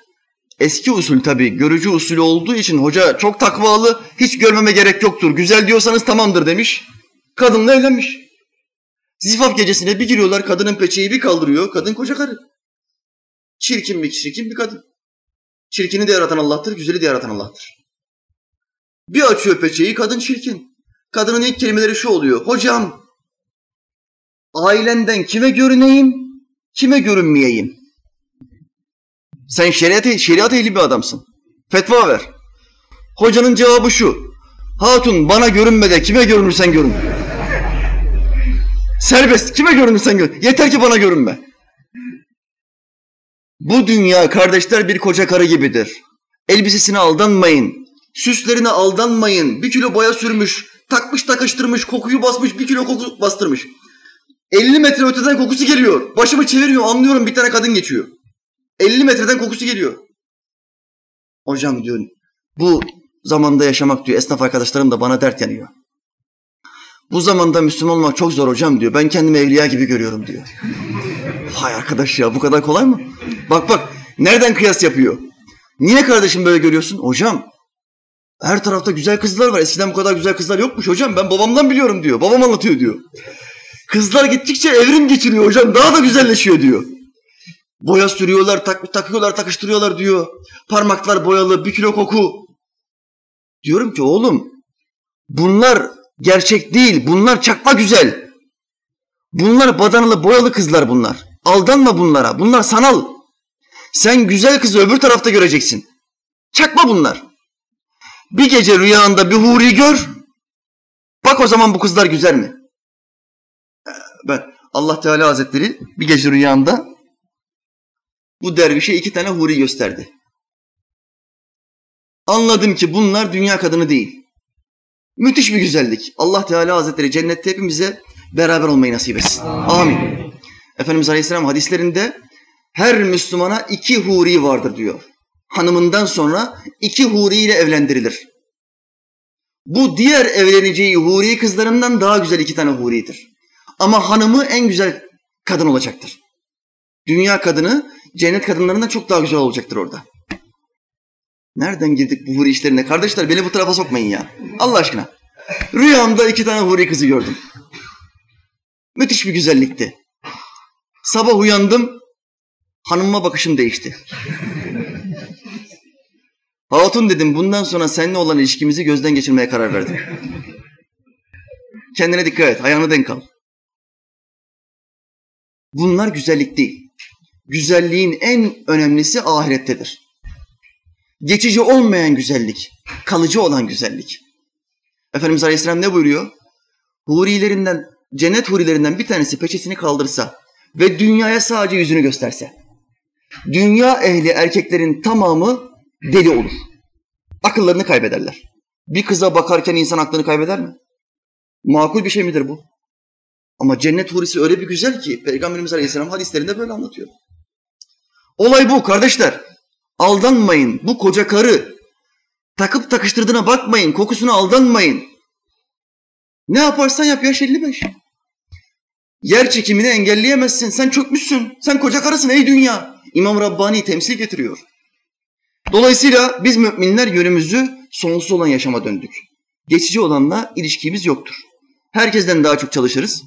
Eski usul tabii görücü usulü olduğu için hoca çok takvalı hiç görmeme gerek yoktur. Güzel diyorsanız tamamdır demiş. Kadınla evlenmiş. Zifaf gecesine bir giriyorlar kadının peçeyi bir kaldırıyor. Kadın koca karı. Çirkin bir çirkin bir kadın. Çirkini de yaratan Allah'tır, güzeli de yaratan Allah'tır. Bir açıyor peçeyi kadın çirkin. Kadının ilk kelimeleri şu oluyor. Hocam ailenden kime görüneyim, kime görünmeyeyim? Sen şeriat, şeriat ehli bir adamsın. Fetva ver. Hocanın cevabı şu. Hatun bana görünme de kime görünürsen görün. Serbest. Kime görünürsen görün. Yeter ki bana görünme. Bu dünya kardeşler bir koca karı gibidir. Elbisesine aldanmayın. Süslerine aldanmayın. Bir kilo boya sürmüş, takmış takıştırmış, kokuyu basmış, bir kilo koku bastırmış. 50 metre öteden kokusu geliyor. Başımı çeviriyor, anlıyorum bir tane kadın geçiyor. 50 metreden kokusu geliyor. Hocam diyor, bu zamanda yaşamak diyor esnaf arkadaşlarım da bana dert yanıyor. Bu zamanda Müslüman olmak çok zor hocam diyor. Ben kendimi evliya gibi görüyorum diyor. Vay arkadaş ya bu kadar kolay mı? Bak bak nereden kıyas yapıyor? Niye kardeşim böyle görüyorsun? Hocam her tarafta güzel kızlar var. Eskiden bu kadar güzel kızlar yokmuş hocam. Ben babamdan biliyorum diyor. Babam anlatıyor diyor. Kızlar gittikçe evrim geçiriyor hocam. Daha da güzelleşiyor diyor. Boya sürüyorlar, tak, takıyorlar, takıştırıyorlar diyor. Parmaklar boyalı, bir kilo koku. Diyorum ki oğlum bunlar gerçek değil. Bunlar çakma güzel. Bunlar badanalı, boyalı kızlar bunlar. Aldanma bunlara. Bunlar sanal. Sen güzel kızı öbür tarafta göreceksin. Çakma bunlar. Bir gece rüyanda bir huri gör. Bak o zaman bu kızlar güzel mi? Ben Allah Teala Hazretleri bir gece rüyanda bu dervişe iki tane huri gösterdi. Anladım ki bunlar dünya kadını değil. Müthiş bir güzellik. Allah Teala Hazretleri cennette hepimize beraber olmayı nasip etsin. Amin. Efendimiz Aleyhisselam hadislerinde her Müslümana iki huri vardır diyor. Hanımından sonra iki huri ile evlendirilir. Bu diğer evleneceği huri kızlarından daha güzel iki tane huridir. Ama hanımı en güzel kadın olacaktır. Dünya kadını cennet kadınlarından çok daha güzel olacaktır orada. Nereden girdik bu huri işlerine? Kardeşler beni bu tarafa sokmayın ya. Allah aşkına. Rüyamda iki tane huri kızı gördüm. Müthiş bir güzellikti. Sabah uyandım, hanımıma bakışım değişti. Hatun dedim bundan sonra seninle olan ilişkimizi gözden geçirmeye karar verdim. Kendine dikkat et, ayağını denk al. Bunlar güzellik değil. Güzelliğin en önemlisi ahirettedir. Geçici olmayan güzellik, kalıcı olan güzellik. Efendimiz Aleyhisselam ne buyuruyor? Hurilerinden, cennet hurilerinden bir tanesi peçesini kaldırsa ve dünyaya sadece yüzünü gösterse, dünya ehli erkeklerin tamamı deli olur. Akıllarını kaybederler. Bir kıza bakarken insan aklını kaybeder mi? Makul bir şey midir bu? Ama cennet hurisi öyle bir güzel ki Peygamberimiz Aleyhisselam hadislerinde böyle anlatıyor. Olay bu kardeşler. Aldanmayın. Bu koca karı. Takıp takıştırdığına bakmayın. Kokusuna aldanmayın. Ne yaparsan yap yaş 55. Yer çekimini engelleyemezsin. Sen çökmüşsün. Sen koca karısın ey dünya. İmam Rabbani temsil getiriyor. Dolayısıyla biz müminler yönümüzü sonsuz olan yaşama döndük. Geçici olanla ilişkimiz yoktur. Herkesten daha çok çalışırız.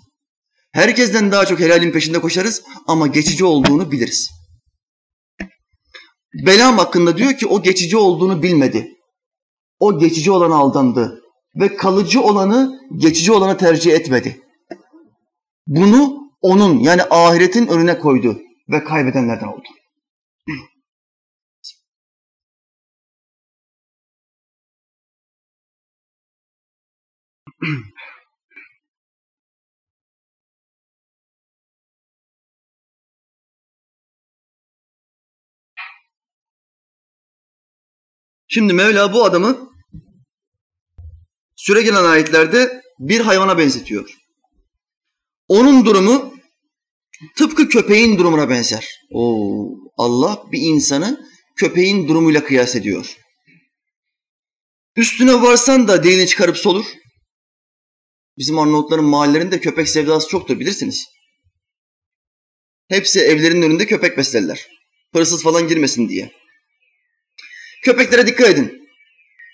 Herkesten daha çok helalin peşinde koşarız ama geçici olduğunu biliriz. Belam hakkında diyor ki o geçici olduğunu bilmedi. O geçici olana aldandı ve kalıcı olanı geçici olanı tercih etmedi. Bunu onun yani ahiretin önüne koydu ve kaybedenlerden oldu. Şimdi Mevla bu adamı süre gelen ayetlerde bir hayvana benzetiyor. Onun durumu tıpkı köpeğin durumuna benzer. Oo, Allah bir insanı köpeğin durumuyla kıyas ediyor. Üstüne varsan da dilini çıkarıp solur. Bizim Arnavutların mahallelerinde köpek sevdası çoktur bilirsiniz. Hepsi evlerinin önünde köpek beslerler. Hırsız falan girmesin diye. Köpeklere dikkat edin.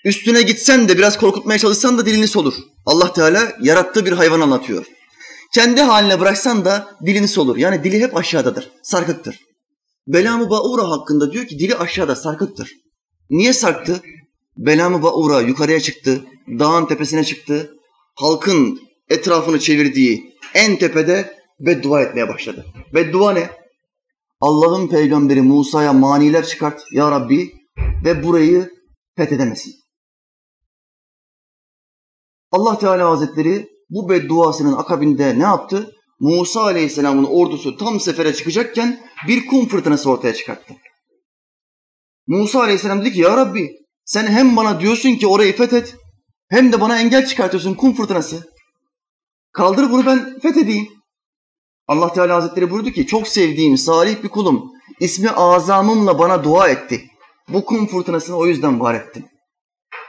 Üstüne gitsen de biraz korkutmaya çalışsan da dilini solur. Allah Teala yarattığı bir hayvan anlatıyor. Kendi haline bıraksan da dilini solur. Yani dili hep aşağıdadır, sarkıktır. Belamı Baura hakkında diyor ki dili aşağıda, sarkıktır. Niye sarktı? Belamı Baura yukarıya çıktı, dağın tepesine çıktı. Halkın etrafını çevirdiği en tepede beddua etmeye başladı. Beddua ne? Allah'ın peygamberi Musa'ya maniler çıkart ya Rabbi ve burayı fethedemesin. Allah Teala Hazretleri bu bedduasının akabinde ne yaptı? Musa Aleyhisselam'ın ordusu tam sefere çıkacakken bir kum fırtınası ortaya çıkarttı. Musa Aleyhisselam dedi ki ya Rabbi sen hem bana diyorsun ki orayı fethet hem de bana engel çıkartıyorsun kum fırtınası. Kaldır bunu ben fethedeyim. Allah Teala Hazretleri buyurdu ki çok sevdiğim salih bir kulum ismi azamımla bana dua etti. Bu kum fırtınasını o yüzden var ettim.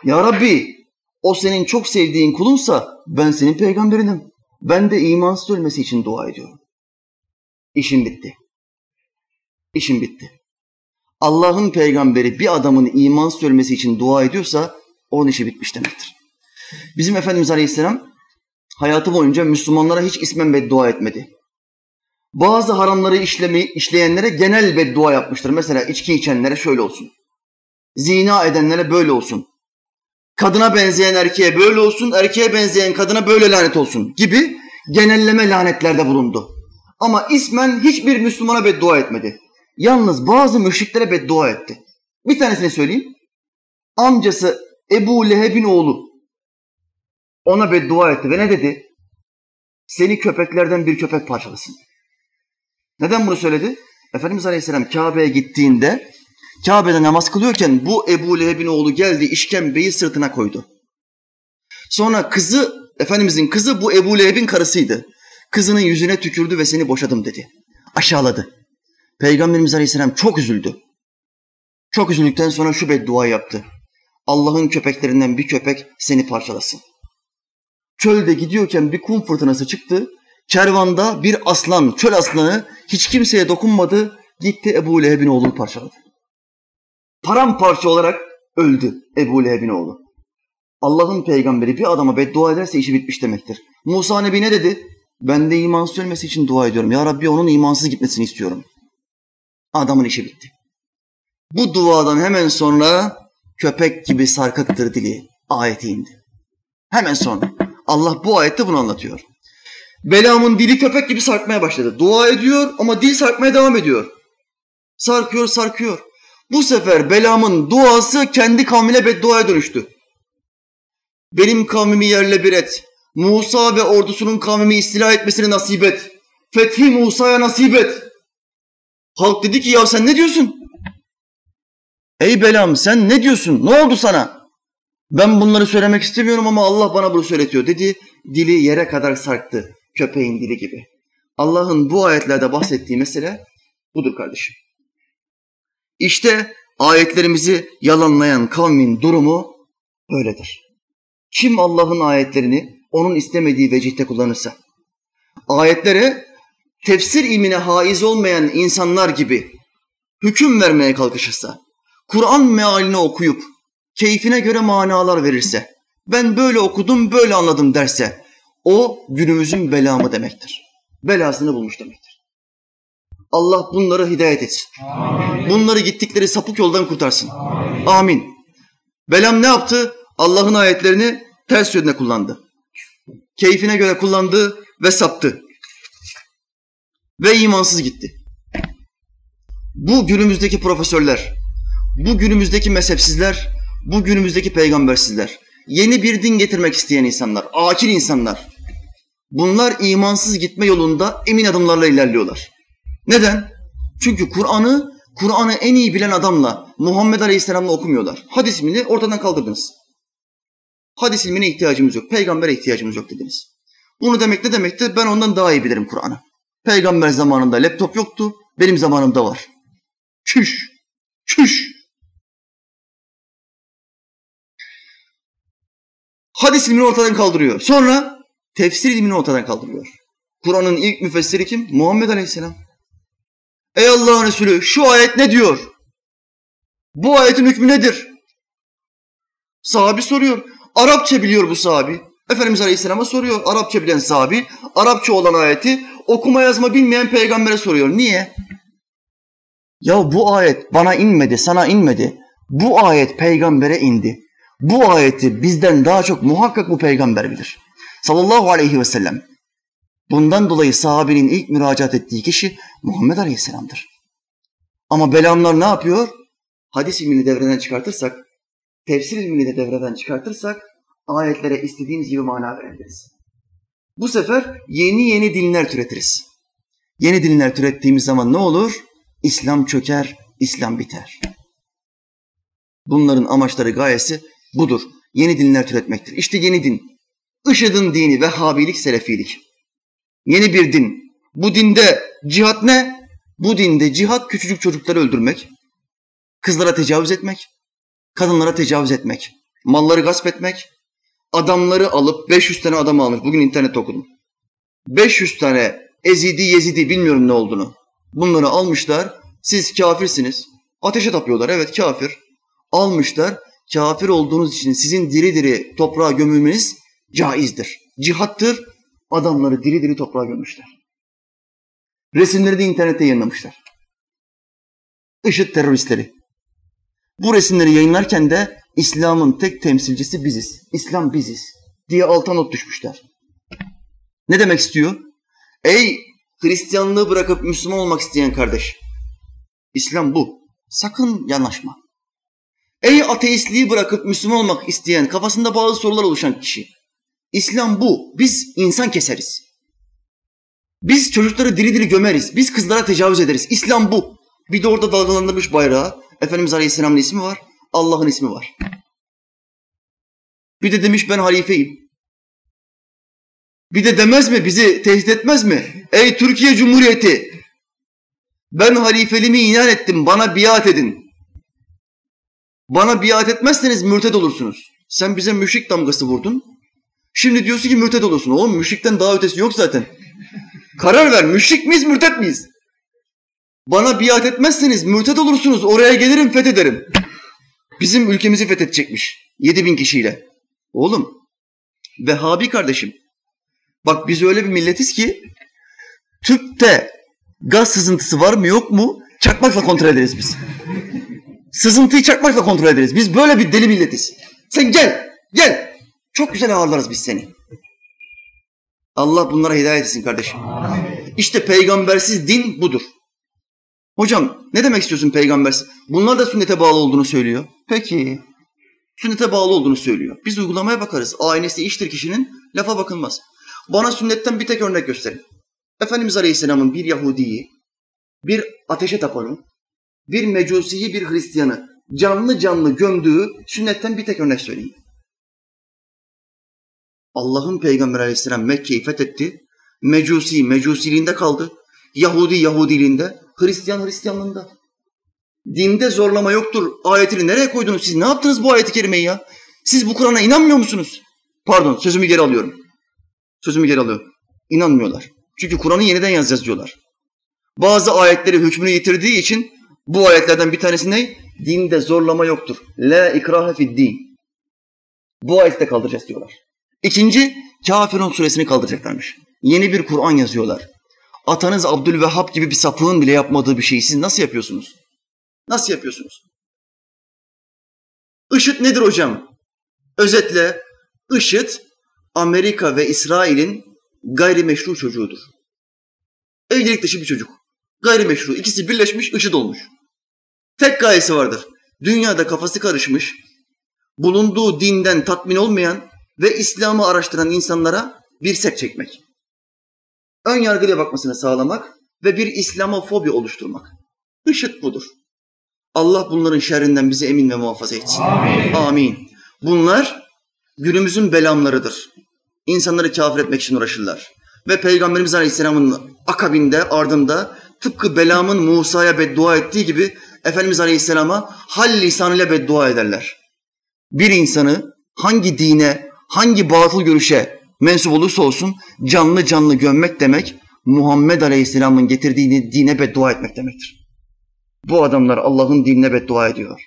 Ya Rabbi O senin çok sevdiğin kulunsa ben senin peygamberinim. Ben de imansız ölmesi için dua ediyorum. İşim bitti. İşim bitti. Allah'ın peygamberi bir adamın imansız ölmesi için dua ediyorsa onun işi bitmiş demektir. Bizim Efendimiz Aleyhisselam hayatı boyunca Müslümanlara hiç ismen beddua etmedi. Bazı haramları işlemeyi, işleyenlere genel beddua yapmıştır. Mesela içki içenlere şöyle olsun. Zina edenlere böyle olsun. Kadına benzeyen erkeğe böyle olsun, erkeğe benzeyen kadına böyle lanet olsun gibi genelleme lanetlerde bulundu. Ama ismen hiçbir Müslümana beddua etmedi. Yalnız bazı müşriklere beddua etti. Bir tanesini söyleyeyim. Amcası Ebu Leheb'in oğlu ona beddua etti ve ne dedi? Seni köpeklerden bir köpek parçalasın. Neden bunu söyledi? Efendimiz Aleyhisselam Kabe'ye gittiğinde Kabe'de namaz kılıyorken bu Ebu Leheb'in oğlu geldi işkembeyi sırtına koydu. Sonra kızı, Efendimizin kızı bu Ebu Leheb'in karısıydı. Kızının yüzüne tükürdü ve seni boşadım dedi. Aşağıladı. Peygamberimiz Aleyhisselam çok üzüldü. Çok üzüldükten sonra şu beddua yaptı. Allah'ın köpeklerinden bir köpek seni parçalasın. Çölde gidiyorken bir kum fırtınası çıktı. Kervanda bir aslan, çöl aslanı hiç kimseye dokunmadı. Gitti Ebu Leheb'in oğlunu parçaladı. Paramparça olarak öldü Ebu Leheb'in oğlu. Allah'ın peygamberi bir adama beddua ederse işi bitmiş demektir. Musa Nebi ne dedi? Ben de imansız ölmesi için dua ediyorum. Ya Rabbi onun imansız gitmesini istiyorum. Adamın işi bitti. Bu duadan hemen sonra köpek gibi sarkıktır dili ayeti indi. Hemen sonra. Allah bu ayette bunu anlatıyor. Belamın dili köpek gibi sarkmaya başladı. Dua ediyor ama dil sarkmaya devam ediyor. Sarkıyor, sarkıyor. Bu sefer Belam'ın duası kendi kavmine bedduaya dönüştü. Benim kavmimi yerle bir et. Musa ve ordusunun kavmimi istila etmesini nasip et. Fethi Musa'ya nasip et. Halk dedi ki ya sen ne diyorsun? Ey Belam sen ne diyorsun? Ne oldu sana? Ben bunları söylemek istemiyorum ama Allah bana bunu söyletiyor dedi. Dili yere kadar sarktı. Köpeğin dili gibi. Allah'ın bu ayetlerde bahsettiği mesele budur kardeşim. İşte ayetlerimizi yalanlayan kavmin durumu böyledir. Kim Allah'ın ayetlerini onun istemediği vecihte kullanırsa, ayetlere tefsir ilmine haiz olmayan insanlar gibi hüküm vermeye kalkışırsa, Kur'an mealini okuyup keyfine göre manalar verirse, ben böyle okudum, böyle anladım derse, o günümüzün belamı demektir. Belasını bulmuş demektir. Allah bunları hidayet etsin. Amin. Bunları gittikleri sapık yoldan kurtarsın. Amin. Amin. Belam ne yaptı? Allah'ın ayetlerini ters yönde kullandı. Keyfine göre kullandı ve saptı. Ve imansız gitti. Bu günümüzdeki profesörler, bu günümüzdeki mezhepsizler, bu günümüzdeki peygambersizler, yeni bir din getirmek isteyen insanlar, akil insanlar, bunlar imansız gitme yolunda emin adımlarla ilerliyorlar. Neden? Çünkü Kur'an'ı Kur'an'ı en iyi bilen adamla Muhammed Aleyhisselam'la okumuyorlar. Hadis ilmini ortadan kaldırdınız. Hadis ilmine ihtiyacımız yok, peygambere ihtiyacımız yok dediniz. Bunu demek ne demekti? Ben ondan daha iyi bilirim Kur'an'ı. Peygamber zamanında laptop yoktu, benim zamanımda var. Çüş, çüş. Hadis ilmini ortadan kaldırıyor. Sonra tefsir ilmini ortadan kaldırıyor. Kur'an'ın ilk müfessiri kim? Muhammed Aleyhisselam. Ey Allah'ın Resulü şu ayet ne diyor? Bu ayetin hükmü nedir? Sahabi soruyor. Arapça biliyor bu sahabi. Efendimiz Aleyhisselam'a soruyor. Arapça bilen sahabi. Arapça olan ayeti okuma yazma bilmeyen peygambere soruyor. Niye? Ya bu ayet bana inmedi, sana inmedi. Bu ayet peygambere indi. Bu ayeti bizden daha çok muhakkak bu peygamber bilir. Sallallahu aleyhi ve sellem. Bundan dolayı sahabenin ilk müracaat ettiği kişi Muhammed Aleyhisselam'dır. Ama belamlar ne yapıyor? Hadis ilmini devreden çıkartırsak, tefsir ilmini de devreden çıkartırsak ayetlere istediğimiz gibi mana verebiliriz. Bu sefer yeni yeni dinler türetiriz. Yeni dinler türettiğimiz zaman ne olur? İslam çöker, İslam biter. Bunların amaçları, gayesi budur. Yeni dinler türetmektir. İşte yeni din. IŞİD'in dini, Vehhabilik, Selefilik. Yeni bir din. Bu dinde cihat ne? Bu dinde cihat küçücük çocukları öldürmek, kızlara tecavüz etmek, kadınlara tecavüz etmek, malları gasp etmek, adamları alıp 500 tane adam almış. Bugün internette okudum. 500 tane Ezidi, Yezidi bilmiyorum ne olduğunu. Bunları almışlar. Siz kafirsiniz. Ateşe tapıyorlar. Evet kafir. Almışlar. Kafir olduğunuz için sizin diri diri toprağa gömülmeniz caizdir. Cihattır. Adamları diri diri toprağa gömmüşler. Resimleri de internette yayınlamışlar. IŞİD teröristleri. Bu resimleri yayınlarken de İslam'ın tek temsilcisi biziz. İslam biziz diye alta not düşmüşler. Ne demek istiyor? Ey Hristiyanlığı bırakıp Müslüman olmak isteyen kardeş. İslam bu. Sakın yanaşma. Ey ateistliği bırakıp Müslüman olmak isteyen, kafasında bazı sorular oluşan kişi. İslam bu. Biz insan keseriz. Biz çocukları diri diri gömeriz. Biz kızlara tecavüz ederiz. İslam bu. Bir de orada dalgalandırmış bayrağı. Efendimiz Aleyhisselam'ın ismi var. Allah'ın ismi var. Bir de demiş ben halifeyim. Bir de demez mi bizi tehdit etmez mi? Ey Türkiye Cumhuriyeti ben halifeliğimi ilan ettim bana biat edin. Bana biat etmezseniz mürted olursunuz. Sen bize müşrik damgası vurdun. Şimdi diyorsun ki mürted olursun. Oğlum müşrikten daha ötesi yok zaten. Karar ver müşrik miyiz mürted miyiz? Bana biat etmezseniz mürted olursunuz. Oraya gelirim fethederim. Bizim ülkemizi fethedecekmiş. Yedi bin kişiyle. Oğlum Vehhabi kardeşim Bak biz öyle bir milletiz ki tüpte gaz sızıntısı var mı yok mu çakmakla kontrol ederiz biz. Sızıntıyı çakmakla kontrol ederiz. Biz böyle bir deli milletiz. Sen gel, gel. Çok güzel ağırlarız biz seni. Allah bunlara hidayet etsin kardeşim. İşte peygambersiz din budur. Hocam ne demek istiyorsun peygambersiz? Bunlar da sünnete bağlı olduğunu söylüyor. Peki. Sünnete bağlı olduğunu söylüyor. Biz uygulamaya bakarız. Aynesi iştir kişinin, lafa bakılmaz. Bana sünnetten bir tek örnek gösterin. Efendimiz Aleyhisselam'ın bir Yahudiyi, bir ateşe tapanı, bir mecusiyi, bir Hristiyanı canlı canlı gömdüğü sünnetten bir tek örnek söyleyin. Allah'ın Peygamber Aleyhisselam Mekke'yi fethetti. Mecusi mecusiliğinde kaldı. Yahudi Yahudiliğinde, Hristiyan Hristiyanlığında. Dinde zorlama yoktur. Ayetini nereye koydunuz siz? Ne yaptınız bu ayeti kerimeyi ya? Siz bu Kur'an'a inanmıyor musunuz? Pardon sözümü geri alıyorum. Sözümü geri alıyorum. İnanmıyorlar. Çünkü Kur'an'ı yeniden yazacağız diyorlar. Bazı ayetleri hükmünü yitirdiği için bu ayetlerden bir tanesi ne? Dinde zorlama yoktur. La ikrahe fid din. Bu ayette kaldıracağız diyorlar. İkinci, Kafirun suresini kaldıracaklarmış. Yeni bir Kur'an yazıyorlar. Atanız Abdülvehhab gibi bir sapığın bile yapmadığı bir şeyi siz nasıl yapıyorsunuz? Nasıl yapıyorsunuz? IŞİD nedir hocam? Özetle IŞİD Amerika ve İsrail'in gayrimeşru çocuğudur. Evlilik dışı bir çocuk. Gayrimeşru. İkisi birleşmiş, IŞİD olmuş. Tek gayesi vardır. Dünyada kafası karışmış, bulunduğu dinden tatmin olmayan ve İslam'ı araştıran insanlara bir set çekmek. Ön yargıyla bakmasını sağlamak ve bir İslamofobi oluşturmak. IŞİD budur. Allah bunların şerrinden bizi emin ve muhafaza etsin. Amin. Amin. Bunlar günümüzün belamlarıdır. İnsanları kafir etmek için uğraşırlar. Ve Peygamberimiz Aleyhisselam'ın akabinde, ardında tıpkı Belam'ın Musa'ya beddua ettiği gibi Efendimiz Aleyhisselam'a hal lisanıyla beddua ederler. Bir insanı hangi dine, hangi batıl görüşe mensup olursa olsun canlı canlı gömmek demek Muhammed Aleyhisselam'ın getirdiği dine beddua etmek demektir. Bu adamlar Allah'ın dinine beddua ediyor.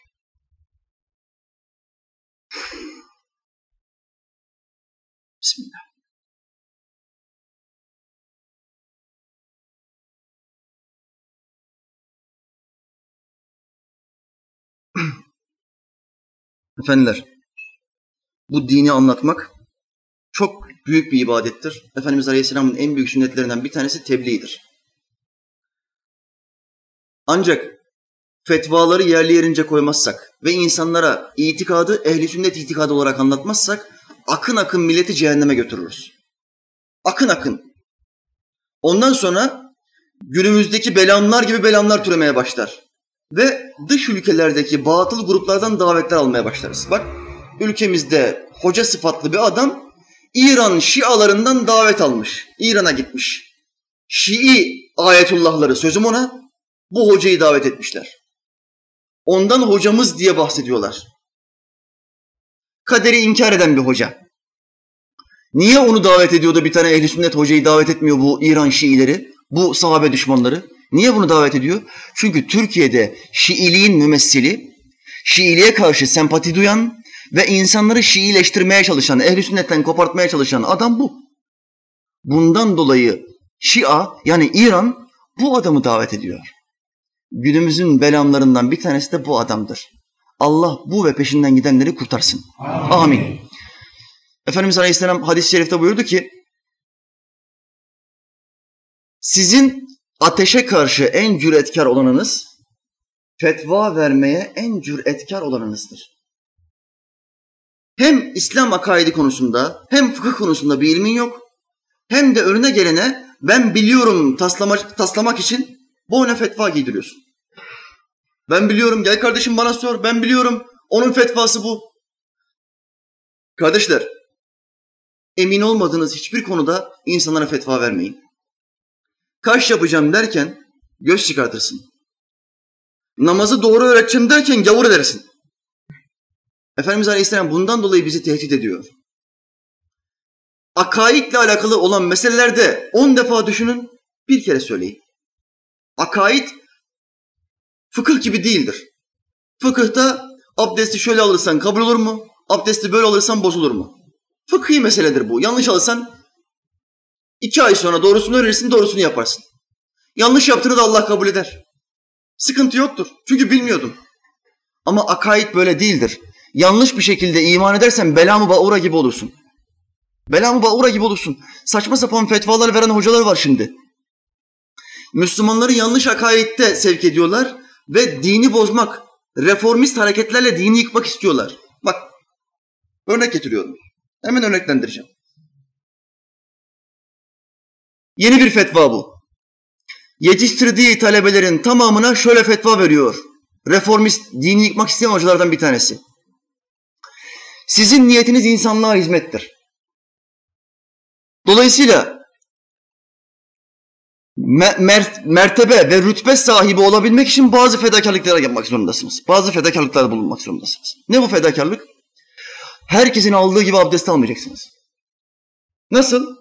Bismillah. Efendiler, bu dini anlatmak çok büyük bir ibadettir. Efendimiz Aleyhisselam'ın en büyük sünnetlerinden bir tanesi tebliğdir. Ancak fetvaları yerli yerince koymazsak ve insanlara itikadı ehli sünnet itikadı olarak anlatmazsak akın akın milleti cehenneme götürürüz. Akın akın. Ondan sonra günümüzdeki belamlar gibi belamlar türemeye başlar. Ve dış ülkelerdeki batıl gruplardan davetler almaya başlarız. Bak ülkemizde hoca sıfatlı bir adam İran Şialarından davet almış. İran'a gitmiş. Şii ayetullahları sözüm ona bu hocayı davet etmişler. Ondan hocamız diye bahsediyorlar. Kaderi inkar eden bir hoca. Niye onu davet ediyordu bir tane ehli sünnet hocayı davet etmiyor bu İran Şiileri, bu sahabe düşmanları? Niye bunu davet ediyor? Çünkü Türkiye'de Şiiliğin mümessili, Şiiliğe karşı sempati duyan ve insanları Şiileştirmeye çalışan, ehli sünnetten kopartmaya çalışan adam bu. Bundan dolayı Şia yani İran bu adamı davet ediyor. Günümüzün belamlarından bir tanesi de bu adamdır. Allah bu ve peşinden gidenleri kurtarsın. Amin. Amin. Efendimiz Aleyhisselam hadis-i şerifte buyurdu ki sizin ateşe karşı en cüretkar olanınız fetva vermeye en cüretkar olanınızdır. Hem İslam akaidi konusunda hem fıkıh konusunda bir ilmin yok hem de önüne gelene ben biliyorum taslamak, taslamak için boyuna fetva giydiriyorsun. Ben biliyorum gel kardeşim bana sor ben biliyorum onun fetvası bu. Kardeşler emin olmadığınız hiçbir konuda insanlara fetva vermeyin. Kaş yapacağım derken göz çıkartırsın. Namazı doğru öğreteceğim derken gavur edersin. Efendimiz Aleyhisselam bundan dolayı bizi tehdit ediyor. Akaidle alakalı olan meselelerde on defa düşünün, bir kere söyleyin. Akaid fıkıh gibi değildir. Fıkıhta abdesti şöyle alırsan kabul olur mu? Abdesti böyle alırsan bozulur mu? Fıkhi meseledir bu. Yanlış alırsan iki ay sonra doğrusunu öğrenirsin, doğrusunu yaparsın. Yanlış yaptığını da Allah kabul eder. Sıkıntı yoktur. Çünkü bilmiyordun. Ama akaid böyle değildir. Yanlış bir şekilde iman edersen belamı baura gibi olursun. Belamı baura gibi olursun. Saçma sapan fetvalar veren hocalar var şimdi. Müslümanları yanlış akaidde sevk ediyorlar ve dini bozmak, reformist hareketlerle dini yıkmak istiyorlar. Bak, örnek getiriyorum. Hemen örneklendireceğim. Yeni bir fetva bu. Yetiştirdiği talebelerin tamamına şöyle fetva veriyor. Reformist, dini yıkmak isteyen hocalardan bir tanesi. Sizin niyetiniz insanlığa hizmettir. Dolayısıyla mer mertebe ve rütbe sahibi olabilmek için bazı fedakarlıklara yapmak zorundasınız. Bazı fedakarlıklarda bulunmak zorundasınız. Ne bu fedakarlık? Herkesin aldığı gibi abdest almayacaksınız. Nasıl?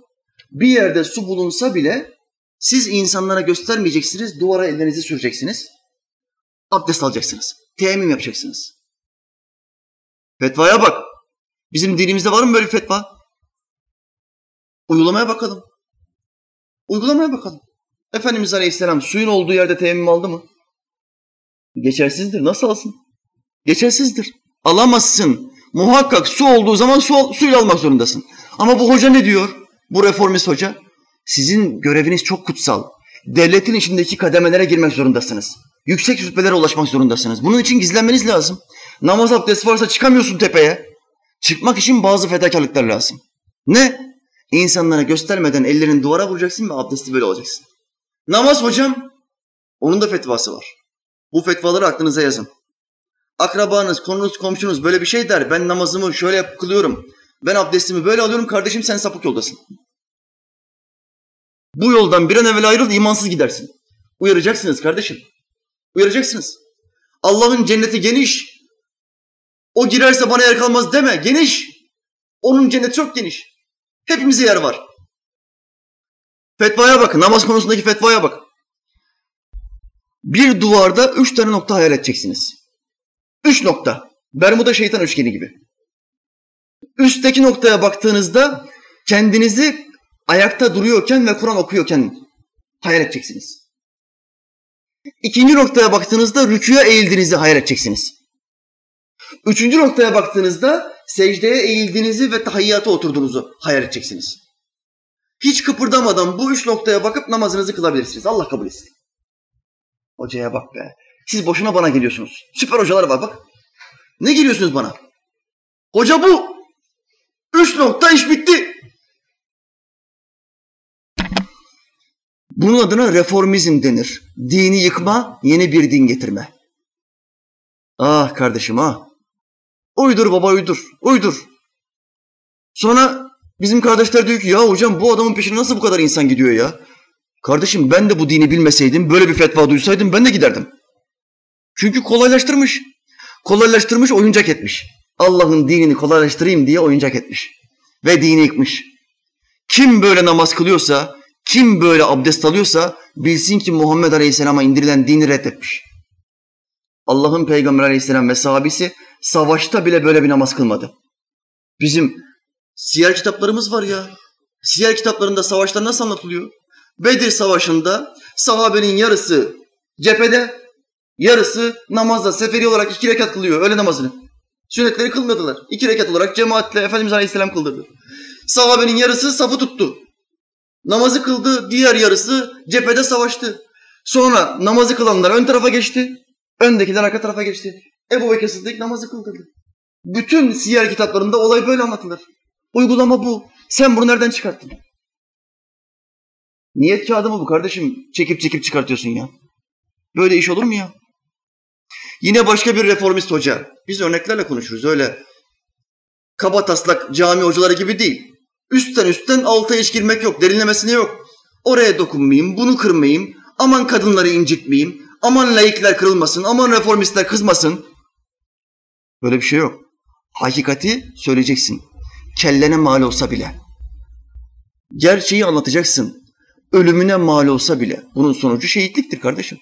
Bir yerde su bulunsa bile siz insanlara göstermeyeceksiniz, duvara ellerinizi süreceksiniz. Abdest alacaksınız. Teyemmüm yapacaksınız. Fetvaya bak. Bizim dinimizde var mı böyle bir fetva? Uygulamaya bakalım. Uygulamaya bakalım. Efendimiz Aleyhisselam suyun olduğu yerde teyemmüm aldı mı? Geçersizdir. Nasıl alsın? Geçersizdir. Alamazsın. Muhakkak su olduğu zaman su, suyla almak zorundasın. Ama bu hoca ne diyor? Bu reformist hoca. Sizin göreviniz çok kutsal. Devletin içindeki kademelere girmek zorundasınız. Yüksek rütbelere ulaşmak zorundasınız. Bunun için gizlenmeniz lazım. Namaz abdesti varsa çıkamıyorsun tepeye. Çıkmak için bazı fedakarlıklar lazım. Ne? İnsanlara göstermeden ellerini duvara vuracaksın ve abdesti böyle olacaksın. Namaz hocam, onun da fetvası var. Bu fetvaları aklınıza yazın. Akrabanız, konunuz, komşunuz böyle bir şey der. Ben namazımı şöyle kılıyorum. Ben abdestimi böyle alıyorum. Kardeşim sen sapık yoldasın. Bu yoldan bir an evvel ayrıl, imansız gidersin. Uyaracaksınız kardeşim. Uyaracaksınız. Allah'ın cenneti geniş. O girerse bana yer kalmaz deme. Geniş. Onun cenneti çok geniş. Hepimize yer var. Fetvaya bakın. Namaz konusundaki fetvaya bak. Bir duvarda üç tane nokta hayal edeceksiniz. Üç nokta. Bermuda şeytan üçgeni gibi. Üstteki noktaya baktığınızda kendinizi ayakta duruyorken ve Kur'an okuyorken hayal edeceksiniz. İkinci noktaya baktığınızda rüküye eğildiğinizi hayal edeceksiniz. Üçüncü noktaya baktığınızda secdeye eğildiğinizi ve tahiyyata oturduğunuzu hayal edeceksiniz. Hiç kıpırdamadan bu üç noktaya bakıp namazınızı kılabilirsiniz. Allah kabul etsin. Hocaya bak be. Siz boşuna bana geliyorsunuz. Süper hocalar var bak. Ne geliyorsunuz bana? Hoca bu. Üç nokta iş bitti. Bunun adına reformizm denir. Dini yıkma, yeni bir din getirme. Ah kardeşim ah. Uydur baba uydur, uydur. Sonra bizim kardeşler diyor ki ya hocam bu adamın peşine nasıl bu kadar insan gidiyor ya? Kardeşim ben de bu dini bilmeseydim, böyle bir fetva duysaydım ben de giderdim. Çünkü kolaylaştırmış. Kolaylaştırmış, oyuncak etmiş. Allah'ın dinini kolaylaştırayım diye oyuncak etmiş. Ve dini yıkmış. Kim böyle namaz kılıyorsa, kim böyle abdest alıyorsa bilsin ki Muhammed Aleyhisselam'a indirilen dini reddetmiş. Allah'ın Peygamber Aleyhisselam ve sahabesi savaşta bile böyle bir namaz kılmadı. Bizim siyer kitaplarımız var ya. Siyer kitaplarında savaşlar nasıl anlatılıyor? Bedir Savaşı'nda sahabenin yarısı cephede, yarısı namazda seferi olarak iki rekat kılıyor öğle namazını. Sünnetleri kılmadılar. İki rekat olarak cemaatle Efendimiz Aleyhisselam kıldırdı. Sahabenin yarısı safı tuttu. Namazı kıldı, diğer yarısı cephede savaştı. Sonra namazı kılanlar ön tarafa geçti. Öndekiler arka tarafa geçti. Ebu Bekir Sıddık namazı kıldırdı. Bütün siyer kitaplarında olay böyle anlatılır. Uygulama bu. Sen bunu nereden çıkarttın? Niyet kağıdı mı bu kardeşim? Çekip çekip çıkartıyorsun ya. Böyle iş olur mu ya? Yine başka bir reformist hoca. Biz örneklerle konuşuruz öyle. Kaba taslak cami hocaları gibi değil. Üstten üstten alta iş girmek yok, derinlemesine yok. Oraya dokunmayayım, bunu kırmayayım, aman kadınları incitmeyeyim, aman laikler kırılmasın, aman reformistler kızmasın. Böyle bir şey yok. Hakikati söyleyeceksin. Kellene mal olsa bile. Gerçeği anlatacaksın. Ölümüne mal olsa bile. Bunun sonucu şehitliktir kardeşim.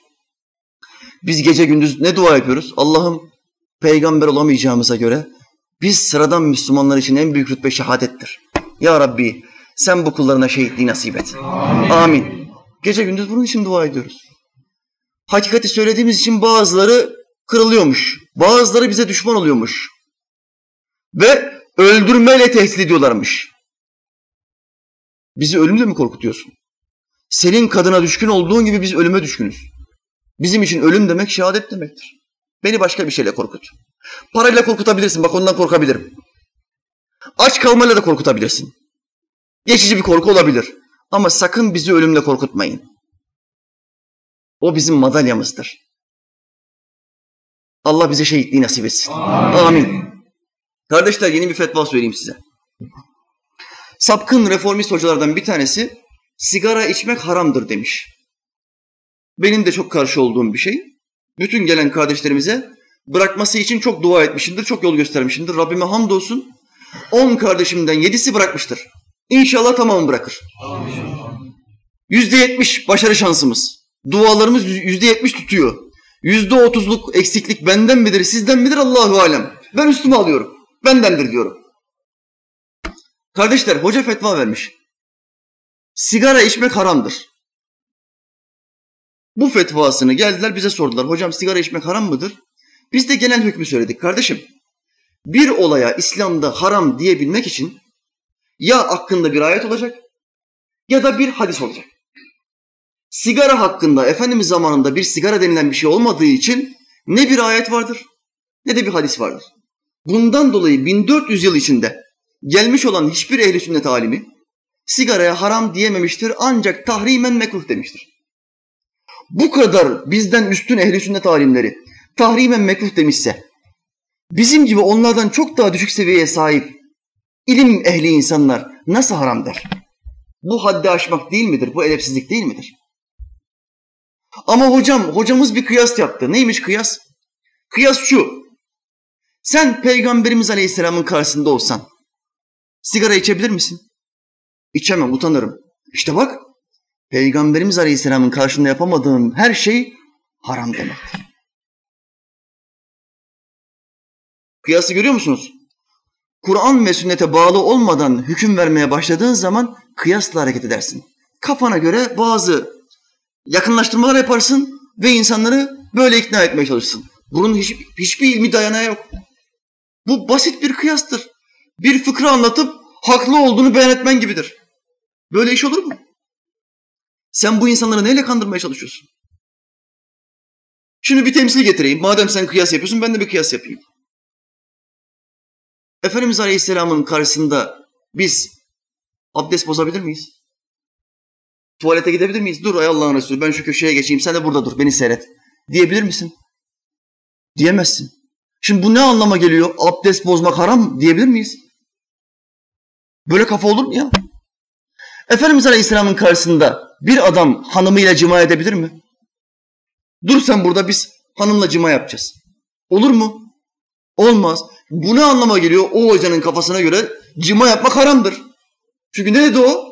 Biz gece gündüz ne dua yapıyoruz? Allah'ım peygamber olamayacağımıza göre biz sıradan Müslümanlar için en büyük rütbe şehadettir. Ya Rabbi sen bu kullarına şehitliği nasip et. Amin. Amin. Gece gündüz bunun için dua ediyoruz. Hakikati söylediğimiz için bazıları kırılıyormuş. Bazıları bize düşman oluyormuş. Ve öldürmeyle tehdit ediyorlarmış. Bizi ölümle mi korkutuyorsun? Senin kadına düşkün olduğun gibi biz ölüme düşkünüz. Bizim için ölüm demek şehadet demektir. Beni başka bir şeyle korkut. Parayla korkutabilirsin, bak ondan korkabilirim. Aç kalmayla da korkutabilirsin. Geçici bir korku olabilir. Ama sakın bizi ölümle korkutmayın. O bizim madalyamızdır. Allah bize şehitliği nasip etsin. Amin. Amin. Kardeşler yeni bir fetva söyleyeyim size. Sapkın reformist hocalardan bir tanesi sigara içmek haramdır demiş. Benim de çok karşı olduğum bir şey. Bütün gelen kardeşlerimize bırakması için çok dua etmişimdir, çok yol göstermişimdir. Rabbime hamdolsun. On kardeşimden yedisi bırakmıştır. İnşallah tamamını bırakır. Yüzde yetmiş başarı şansımız. Dualarımız yüzde yetmiş tutuyor. Yüzde otuzluk eksiklik benden midir, sizden midir Allahu alem. Ben üstüme alıyorum. Bendendir diyorum. Kardeşler hoca fetva vermiş. Sigara içmek haramdır. Bu fetvasını geldiler bize sordular. Hocam sigara içmek haram mıdır? Biz de genel hükmü söyledik kardeşim. Bir olaya İslam'da haram diyebilmek için ya hakkında bir ayet olacak ya da bir hadis olacak. Sigara hakkında Efendimiz zamanında bir sigara denilen bir şey olmadığı için ne bir ayet vardır ne de bir hadis vardır. Bundan dolayı 1400 yıl içinde gelmiş olan hiçbir ehli sünnet alimi sigaraya haram diyememiştir ancak tahrimen mekruh demiştir. Bu kadar bizden üstün ehli sünnet alimleri tahrimen mekruh demişse bizim gibi onlardan çok daha düşük seviyeye sahip ilim ehli insanlar nasıl haram der? Bu haddi aşmak değil midir? Bu edepsizlik değil midir? Ama hocam, hocamız bir kıyas yaptı. Neymiş kıyas? Kıyas şu. Sen Peygamberimiz Aleyhisselam'ın karşısında olsan sigara içebilir misin? İçemem, utanırım. İşte bak, Peygamberimiz Aleyhisselam'ın karşında yapamadığın her şey haram demektir. Kıyası görüyor musunuz? Kur'an ve sünnete bağlı olmadan hüküm vermeye başladığın zaman kıyasla hareket edersin. Kafana göre bazı yakınlaştırmalar yaparsın ve insanları böyle ikna etmeye çalışırsın. Bunun hiç, hiçbir ilmi dayanağı yok. Bu basit bir kıyastır. Bir fıkra anlatıp haklı olduğunu beyan etmen gibidir. Böyle iş olur mu? Sen bu insanları neyle kandırmaya çalışıyorsun? Şimdi bir temsil getireyim. Madem sen kıyas yapıyorsun ben de bir kıyas yapayım. Efendimiz Aleyhisselam'ın karşısında biz abdest bozabilir miyiz? Tuvalete gidebilir miyiz? Dur ay Allah'ın Resulü ben şu köşeye geçeyim sen de burada dur beni seyret. Diyebilir misin? Diyemezsin. Şimdi bu ne anlama geliyor? Abdest bozmak haram diyebilir miyiz? Böyle kafa olur mu ya? Efendimiz Aleyhisselam'ın karşısında bir adam hanımıyla cima edebilir mi? Dur sen burada biz hanımla cima yapacağız. Olur mu? Olmaz. Bu ne anlama geliyor? O hocanın kafasına göre cima yapmak haramdır. Çünkü ne dedi o?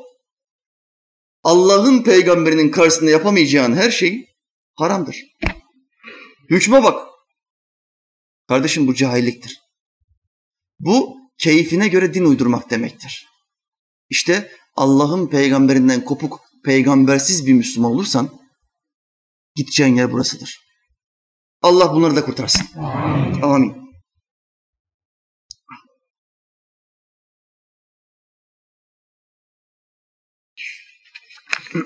Allah'ın peygamberinin karşısında yapamayacağın her şey haramdır. Hükme bak. Kardeşim bu cahilliktir. Bu keyfine göre din uydurmak demektir. İşte Allah'ın peygamberinden kopuk, peygambersiz bir Müslüman olursan gideceğin yer burasıdır. Allah bunları da kurtarsın. Amin. Amin.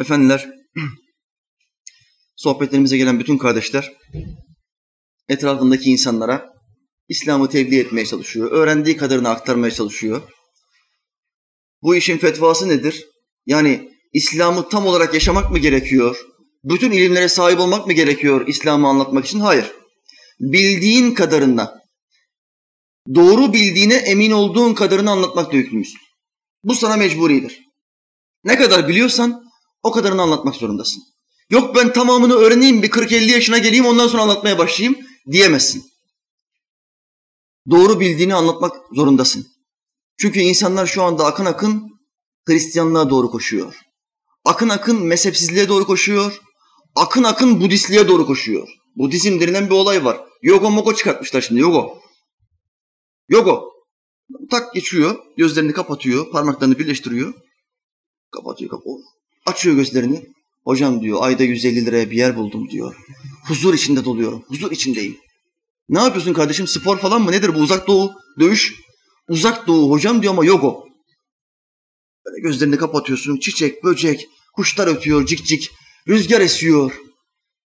Efendiler, sohbetlerimize gelen bütün kardeşler etrafındaki insanlara İslam'ı tebliğ etmeye çalışıyor. Öğrendiği kadarını aktarmaya çalışıyor. Bu işin fetvası nedir? Yani İslam'ı tam olarak yaşamak mı gerekiyor? Bütün ilimlere sahip olmak mı gerekiyor İslam'ı anlatmak için? Hayır. Bildiğin kadarına, doğru bildiğine emin olduğun kadarını anlatmakla yükümlüsün. Bu sana mecburidir. Ne kadar biliyorsan o kadarını anlatmak zorundasın. Yok ben tamamını öğreneyim bir 40-50 yaşına geleyim ondan sonra anlatmaya başlayayım diyemezsin. Doğru bildiğini anlatmak zorundasın. Çünkü insanlar şu anda akın akın Hristiyanlığa doğru koşuyor. Akın akın mezhepsizliğe doğru koşuyor. Akın akın Budistliğe doğru koşuyor. Budizm denilen bir olay var. Yogo moko çıkartmışlar şimdi yogo. Yogo. Tak geçiyor, gözlerini kapatıyor, parmaklarını birleştiriyor. Kapatıyor, kapatıyor. Açıyor gözlerini. Hocam diyor ayda 150 liraya bir yer buldum diyor. Huzur içinde doluyorum. Huzur içindeyim. Ne yapıyorsun kardeşim? Spor falan mı? Nedir bu? Uzak doğu, dövüş. Uzak doğu hocam diyor ama yok o. Böyle gözlerini kapatıyorsun. Çiçek, böcek, kuşlar ötüyor cik cik. Rüzgar esiyor.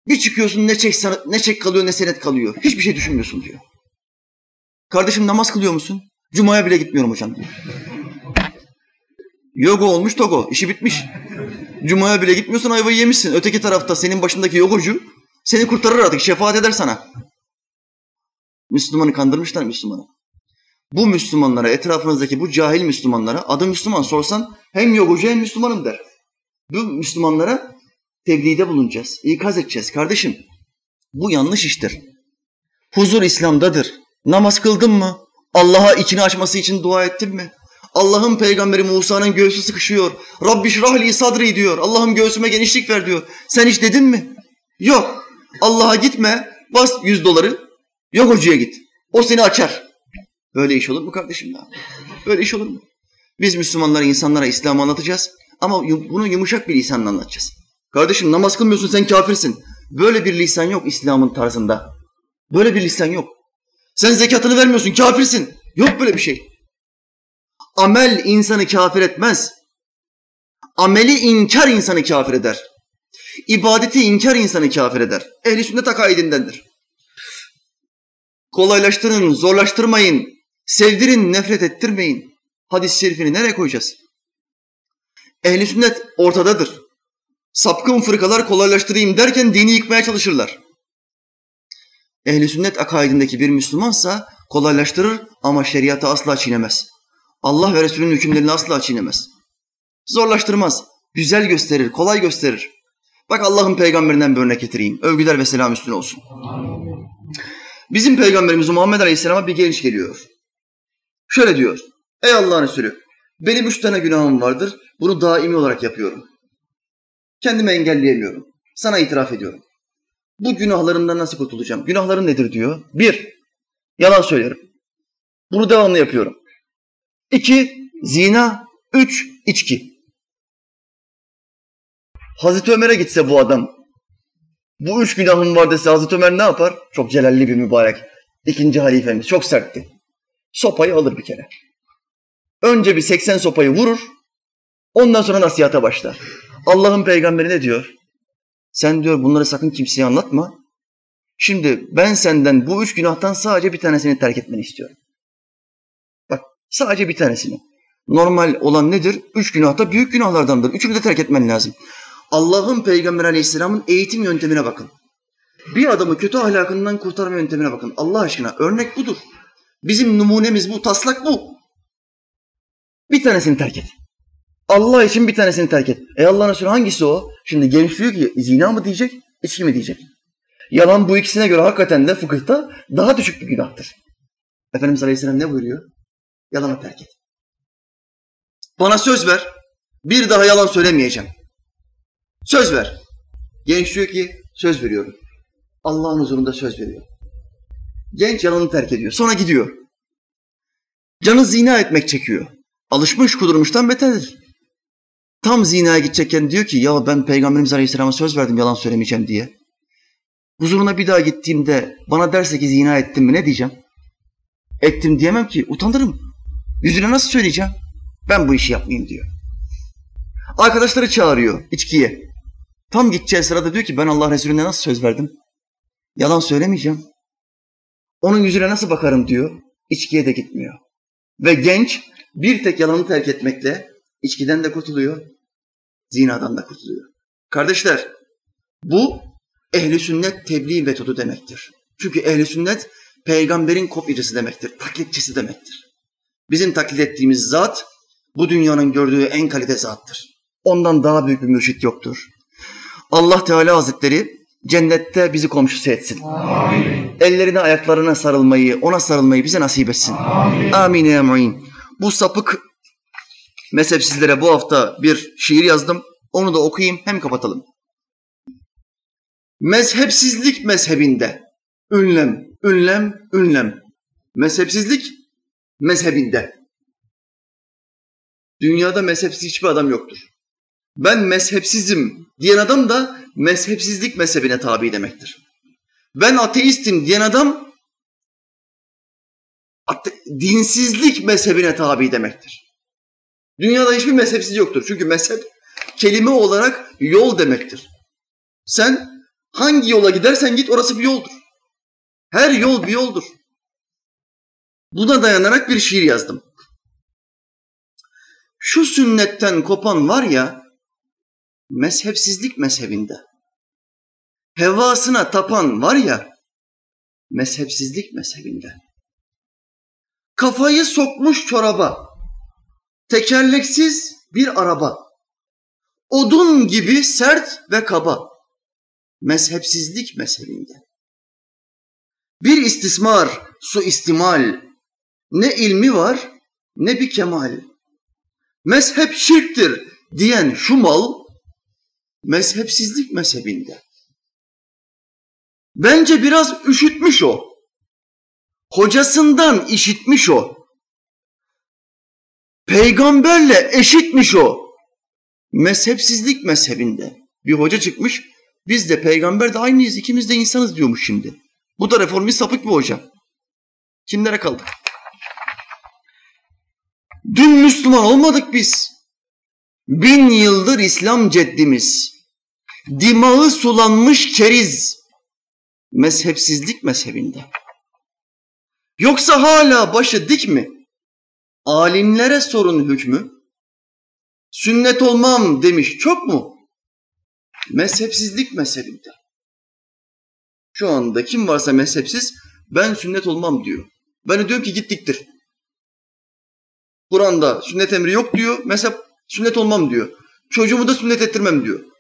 Bir çıkıyorsun ne çek, ne çek kalıyor ne senet kalıyor. Hiçbir şey düşünmüyorsun diyor. Kardeşim namaz kılıyor musun? Cuma'ya bile gitmiyorum hocam diyor. Yogo olmuş Togo. işi bitmiş. Cuma'ya bile gitmiyorsan ayvayı yemişsin. Öteki tarafta senin başındaki yogocu seni kurtarır artık. Şefaat eder sana. Müslümanı kandırmışlar Müslümanı. Bu Müslümanlara, etrafınızdaki bu cahil Müslümanlara adı Müslüman sorsan hem yogocu hem Müslümanım der. Bu Müslümanlara tebliğde bulunacağız, ikaz edeceğiz. Kardeşim bu yanlış iştir. Huzur İslam'dadır. Namaz kıldın mı? Allah'a içini açması için dua ettin mi? Allah'ın peygamberi Musa'nın göğsü sıkışıyor. Rabbi şrahli sadri diyor. Allah'ım göğsüme genişlik ver diyor. Sen hiç dedin mi? Yok. Allah'a gitme. Bas yüz doları. Yok hocaya git. O seni açar. Böyle iş olur mu kardeşim ya? Böyle iş olur mu? Biz Müslümanlar insanlara İslam'ı anlatacağız ama bunu yumuşak bir lisanla anlatacağız. Kardeşim namaz kılmıyorsun sen kafirsin. Böyle bir lisan yok İslam'ın tarzında. Böyle bir lisan yok. Sen zekatını vermiyorsun kafirsin. Yok böyle bir şey. Amel insanı kafir etmez. Ameli inkar insanı kafir eder. İbadeti inkar insanı kafir eder. Ehli sünnet akaidindendir. Kolaylaştırın, zorlaştırmayın, sevdirin, nefret ettirmeyin. Hadis-i şerifini nereye koyacağız? Ehli sünnet ortadadır. Sapkın fırkalar kolaylaştırayım derken dini yıkmaya çalışırlar. Ehli sünnet akaidindeki bir Müslümansa kolaylaştırır ama şeriatı asla çiğnemez. Allah ve Resulünün hükümlerini asla çiğnemez. Zorlaştırmaz, güzel gösterir, kolay gösterir. Bak Allah'ın peygamberinden bir örnek getireyim. Övgüler ve selam üstüne olsun. Bizim peygamberimiz Muhammed Aleyhisselam'a bir genç geliyor. Şöyle diyor. Ey Allah'ın Resulü, benim üç tane günahım vardır. Bunu daimi olarak yapıyorum. Kendimi engelleyemiyorum. Sana itiraf ediyorum. Bu günahlarımdan nasıl kurtulacağım? Günahların nedir diyor. Bir, yalan söylerim. Bunu devamlı yapıyorum. İki, zina. Üç, içki. Hazreti Ömer'e gitse bu adam, bu üç günahım var dese Hazreti Ömer ne yapar? Çok celalli bir mübarek. İkinci halifemiz, çok sertti. Sopayı alır bir kere. Önce bir 80 sopayı vurur, ondan sonra nasihata başlar. Allah'ın peygamberi ne diyor? Sen diyor bunları sakın kimseye anlatma. Şimdi ben senden bu üç günahtan sadece bir tanesini terk etmeni istiyorum. Sadece bir tanesini. Normal olan nedir? Üç günah da büyük günahlardandır. Üçünü de terk etmen lazım. Allah'ın Peygamber Aleyhisselam'ın eğitim yöntemine bakın. Bir adamı kötü ahlakından kurtarma yöntemine bakın. Allah aşkına örnek budur. Bizim numunemiz bu, taslak bu. Bir tanesini terk et. Allah için bir tanesini terk et. E Allah'ın Resulü hangisi o? Şimdi genç diyor ki zina mı diyecek, içki mi diyecek? Yalan bu ikisine göre hakikaten de fıkıhta daha düşük bir günahtır. Efendimiz Aleyhisselam ne buyuruyor? Yalanı terk et. Bana söz ver, bir daha yalan söylemeyeceğim. Söz ver. Genç diyor ki söz veriyorum. Allah'ın huzurunda söz veriyor. Genç yalanı terk ediyor. Sonra gidiyor. Canı zina etmek çekiyor. Alışmış kudurmuştan beterdir. Tam zinaya gidecekken diyor ki ya ben Peygamberimiz Aleyhisselam'a söz verdim yalan söylemeyeceğim diye. Huzuruna bir daha gittiğimde bana derse ki zina ettim mi ne diyeceğim? Ettim diyemem ki utandırım. Yüzüne nasıl söyleyeceğim? Ben bu işi yapmayayım diyor. Arkadaşları çağırıyor içkiye. Tam gideceği sırada diyor ki ben Allah Resulüne nasıl söz verdim? Yalan söylemeyeceğim. Onun yüzüne nasıl bakarım diyor. İçkiye de gitmiyor. Ve genç bir tek yalanı terk etmekle içkiden de kurtuluyor, zinadan da kurtuluyor. Kardeşler, bu ehli sünnet tebliğ metodu demektir. Çünkü ehli sünnet peygamberin kopyacısı demektir, taklitçisi demektir. Bizim taklit ettiğimiz zat bu dünyanın gördüğü en kalite zattır. Ondan daha büyük bir mürşit yoktur. Allah Teala Hazretleri cennette bizi komşusu etsin. Amin. Ellerine ayaklarına sarılmayı, ona sarılmayı bize nasip etsin. Amin. Amin ya mu'in. Bu sapık mezhepsizlere bu hafta bir şiir yazdım. Onu da okuyayım hem kapatalım. Mezhepsizlik mezhebinde. Ünlem, ünlem, ünlem. Mezhepsizlik mezhebinde. Dünyada mezhepsiz hiçbir adam yoktur. Ben mezhepsizim diyen adam da mezhepsizlik mezhebine tabi demektir. Ben ateistim diyen adam ate dinsizlik mezhebine tabi demektir. Dünyada hiçbir mezhepsiz yoktur. Çünkü mezhep kelime olarak yol demektir. Sen hangi yola gidersen git orası bir yoldur. Her yol bir yoldur. Buna dayanarak bir şiir yazdım. Şu sünnetten kopan var ya, mezhepsizlik mezhebinde. Hevasına tapan var ya, mezhepsizlik mezhebinde. Kafayı sokmuş çoraba, tekerleksiz bir araba. Odun gibi sert ve kaba. Mezhepsizlik mezhebinde. Bir istismar, su istimal. Ne ilmi var ne bir kemal. Mezhep şirktir diyen şu mal mezhepsizlik mezhebinde. Bence biraz üşütmüş o. Hocasından işitmiş o. Peygamberle eşitmiş o. Mezhepsizlik mezhebinde. Bir hoca çıkmış, biz de peygamber de aynıyız, ikimiz de insanız diyormuş şimdi. Bu da reformist sapık bir hoca. Kimlere kaldık? Dün Müslüman olmadık biz. Bin yıldır İslam ceddimiz. Dimağı sulanmış keriz. Mezhepsizlik mezhebinde. Yoksa hala başı dik mi? Alimlere sorun hükmü. Sünnet olmam demiş çok mu? Mezhepsizlik mezhebinde. Şu anda kim varsa mezhepsiz ben sünnet olmam diyor. Ben de diyorum ki git diktir. Kur'an'da sünnet emri yok diyor. Mezhep sünnet olmam diyor. Çocuğumu da sünnet ettirmem diyor.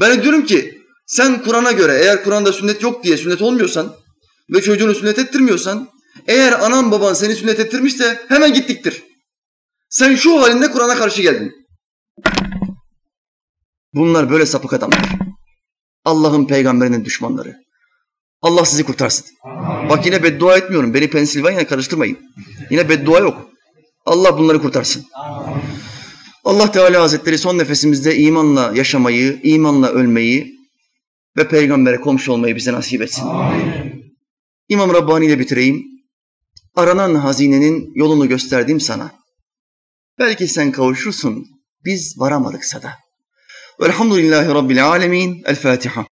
Ben diyorum ki sen Kur'an'a göre eğer Kur'an'da sünnet yok diye sünnet olmuyorsan ve çocuğunu sünnet ettirmiyorsan eğer anan baban seni sünnet ettirmişse hemen gittiktir. Sen şu halinde Kur'an'a karşı geldin. Bunlar böyle sapık adamlar. Allah'ın peygamberinin düşmanları. Allah sizi kurtarsın. Bak yine beddua etmiyorum. Beni Pensilvanya'ya karıştırmayın. Yine beddua yok. Allah bunları kurtarsın. Allah Teala Hazretleri son nefesimizde imanla yaşamayı, imanla ölmeyi ve peygambere komşu olmayı bize nasip etsin. Amin. İmam Rabbani ile bitireyim. Aranan hazinenin yolunu gösterdim sana. Belki sen kavuşursun, biz varamadıksa da. Velhamdülillahi Rabbil alemin. El Fatiha.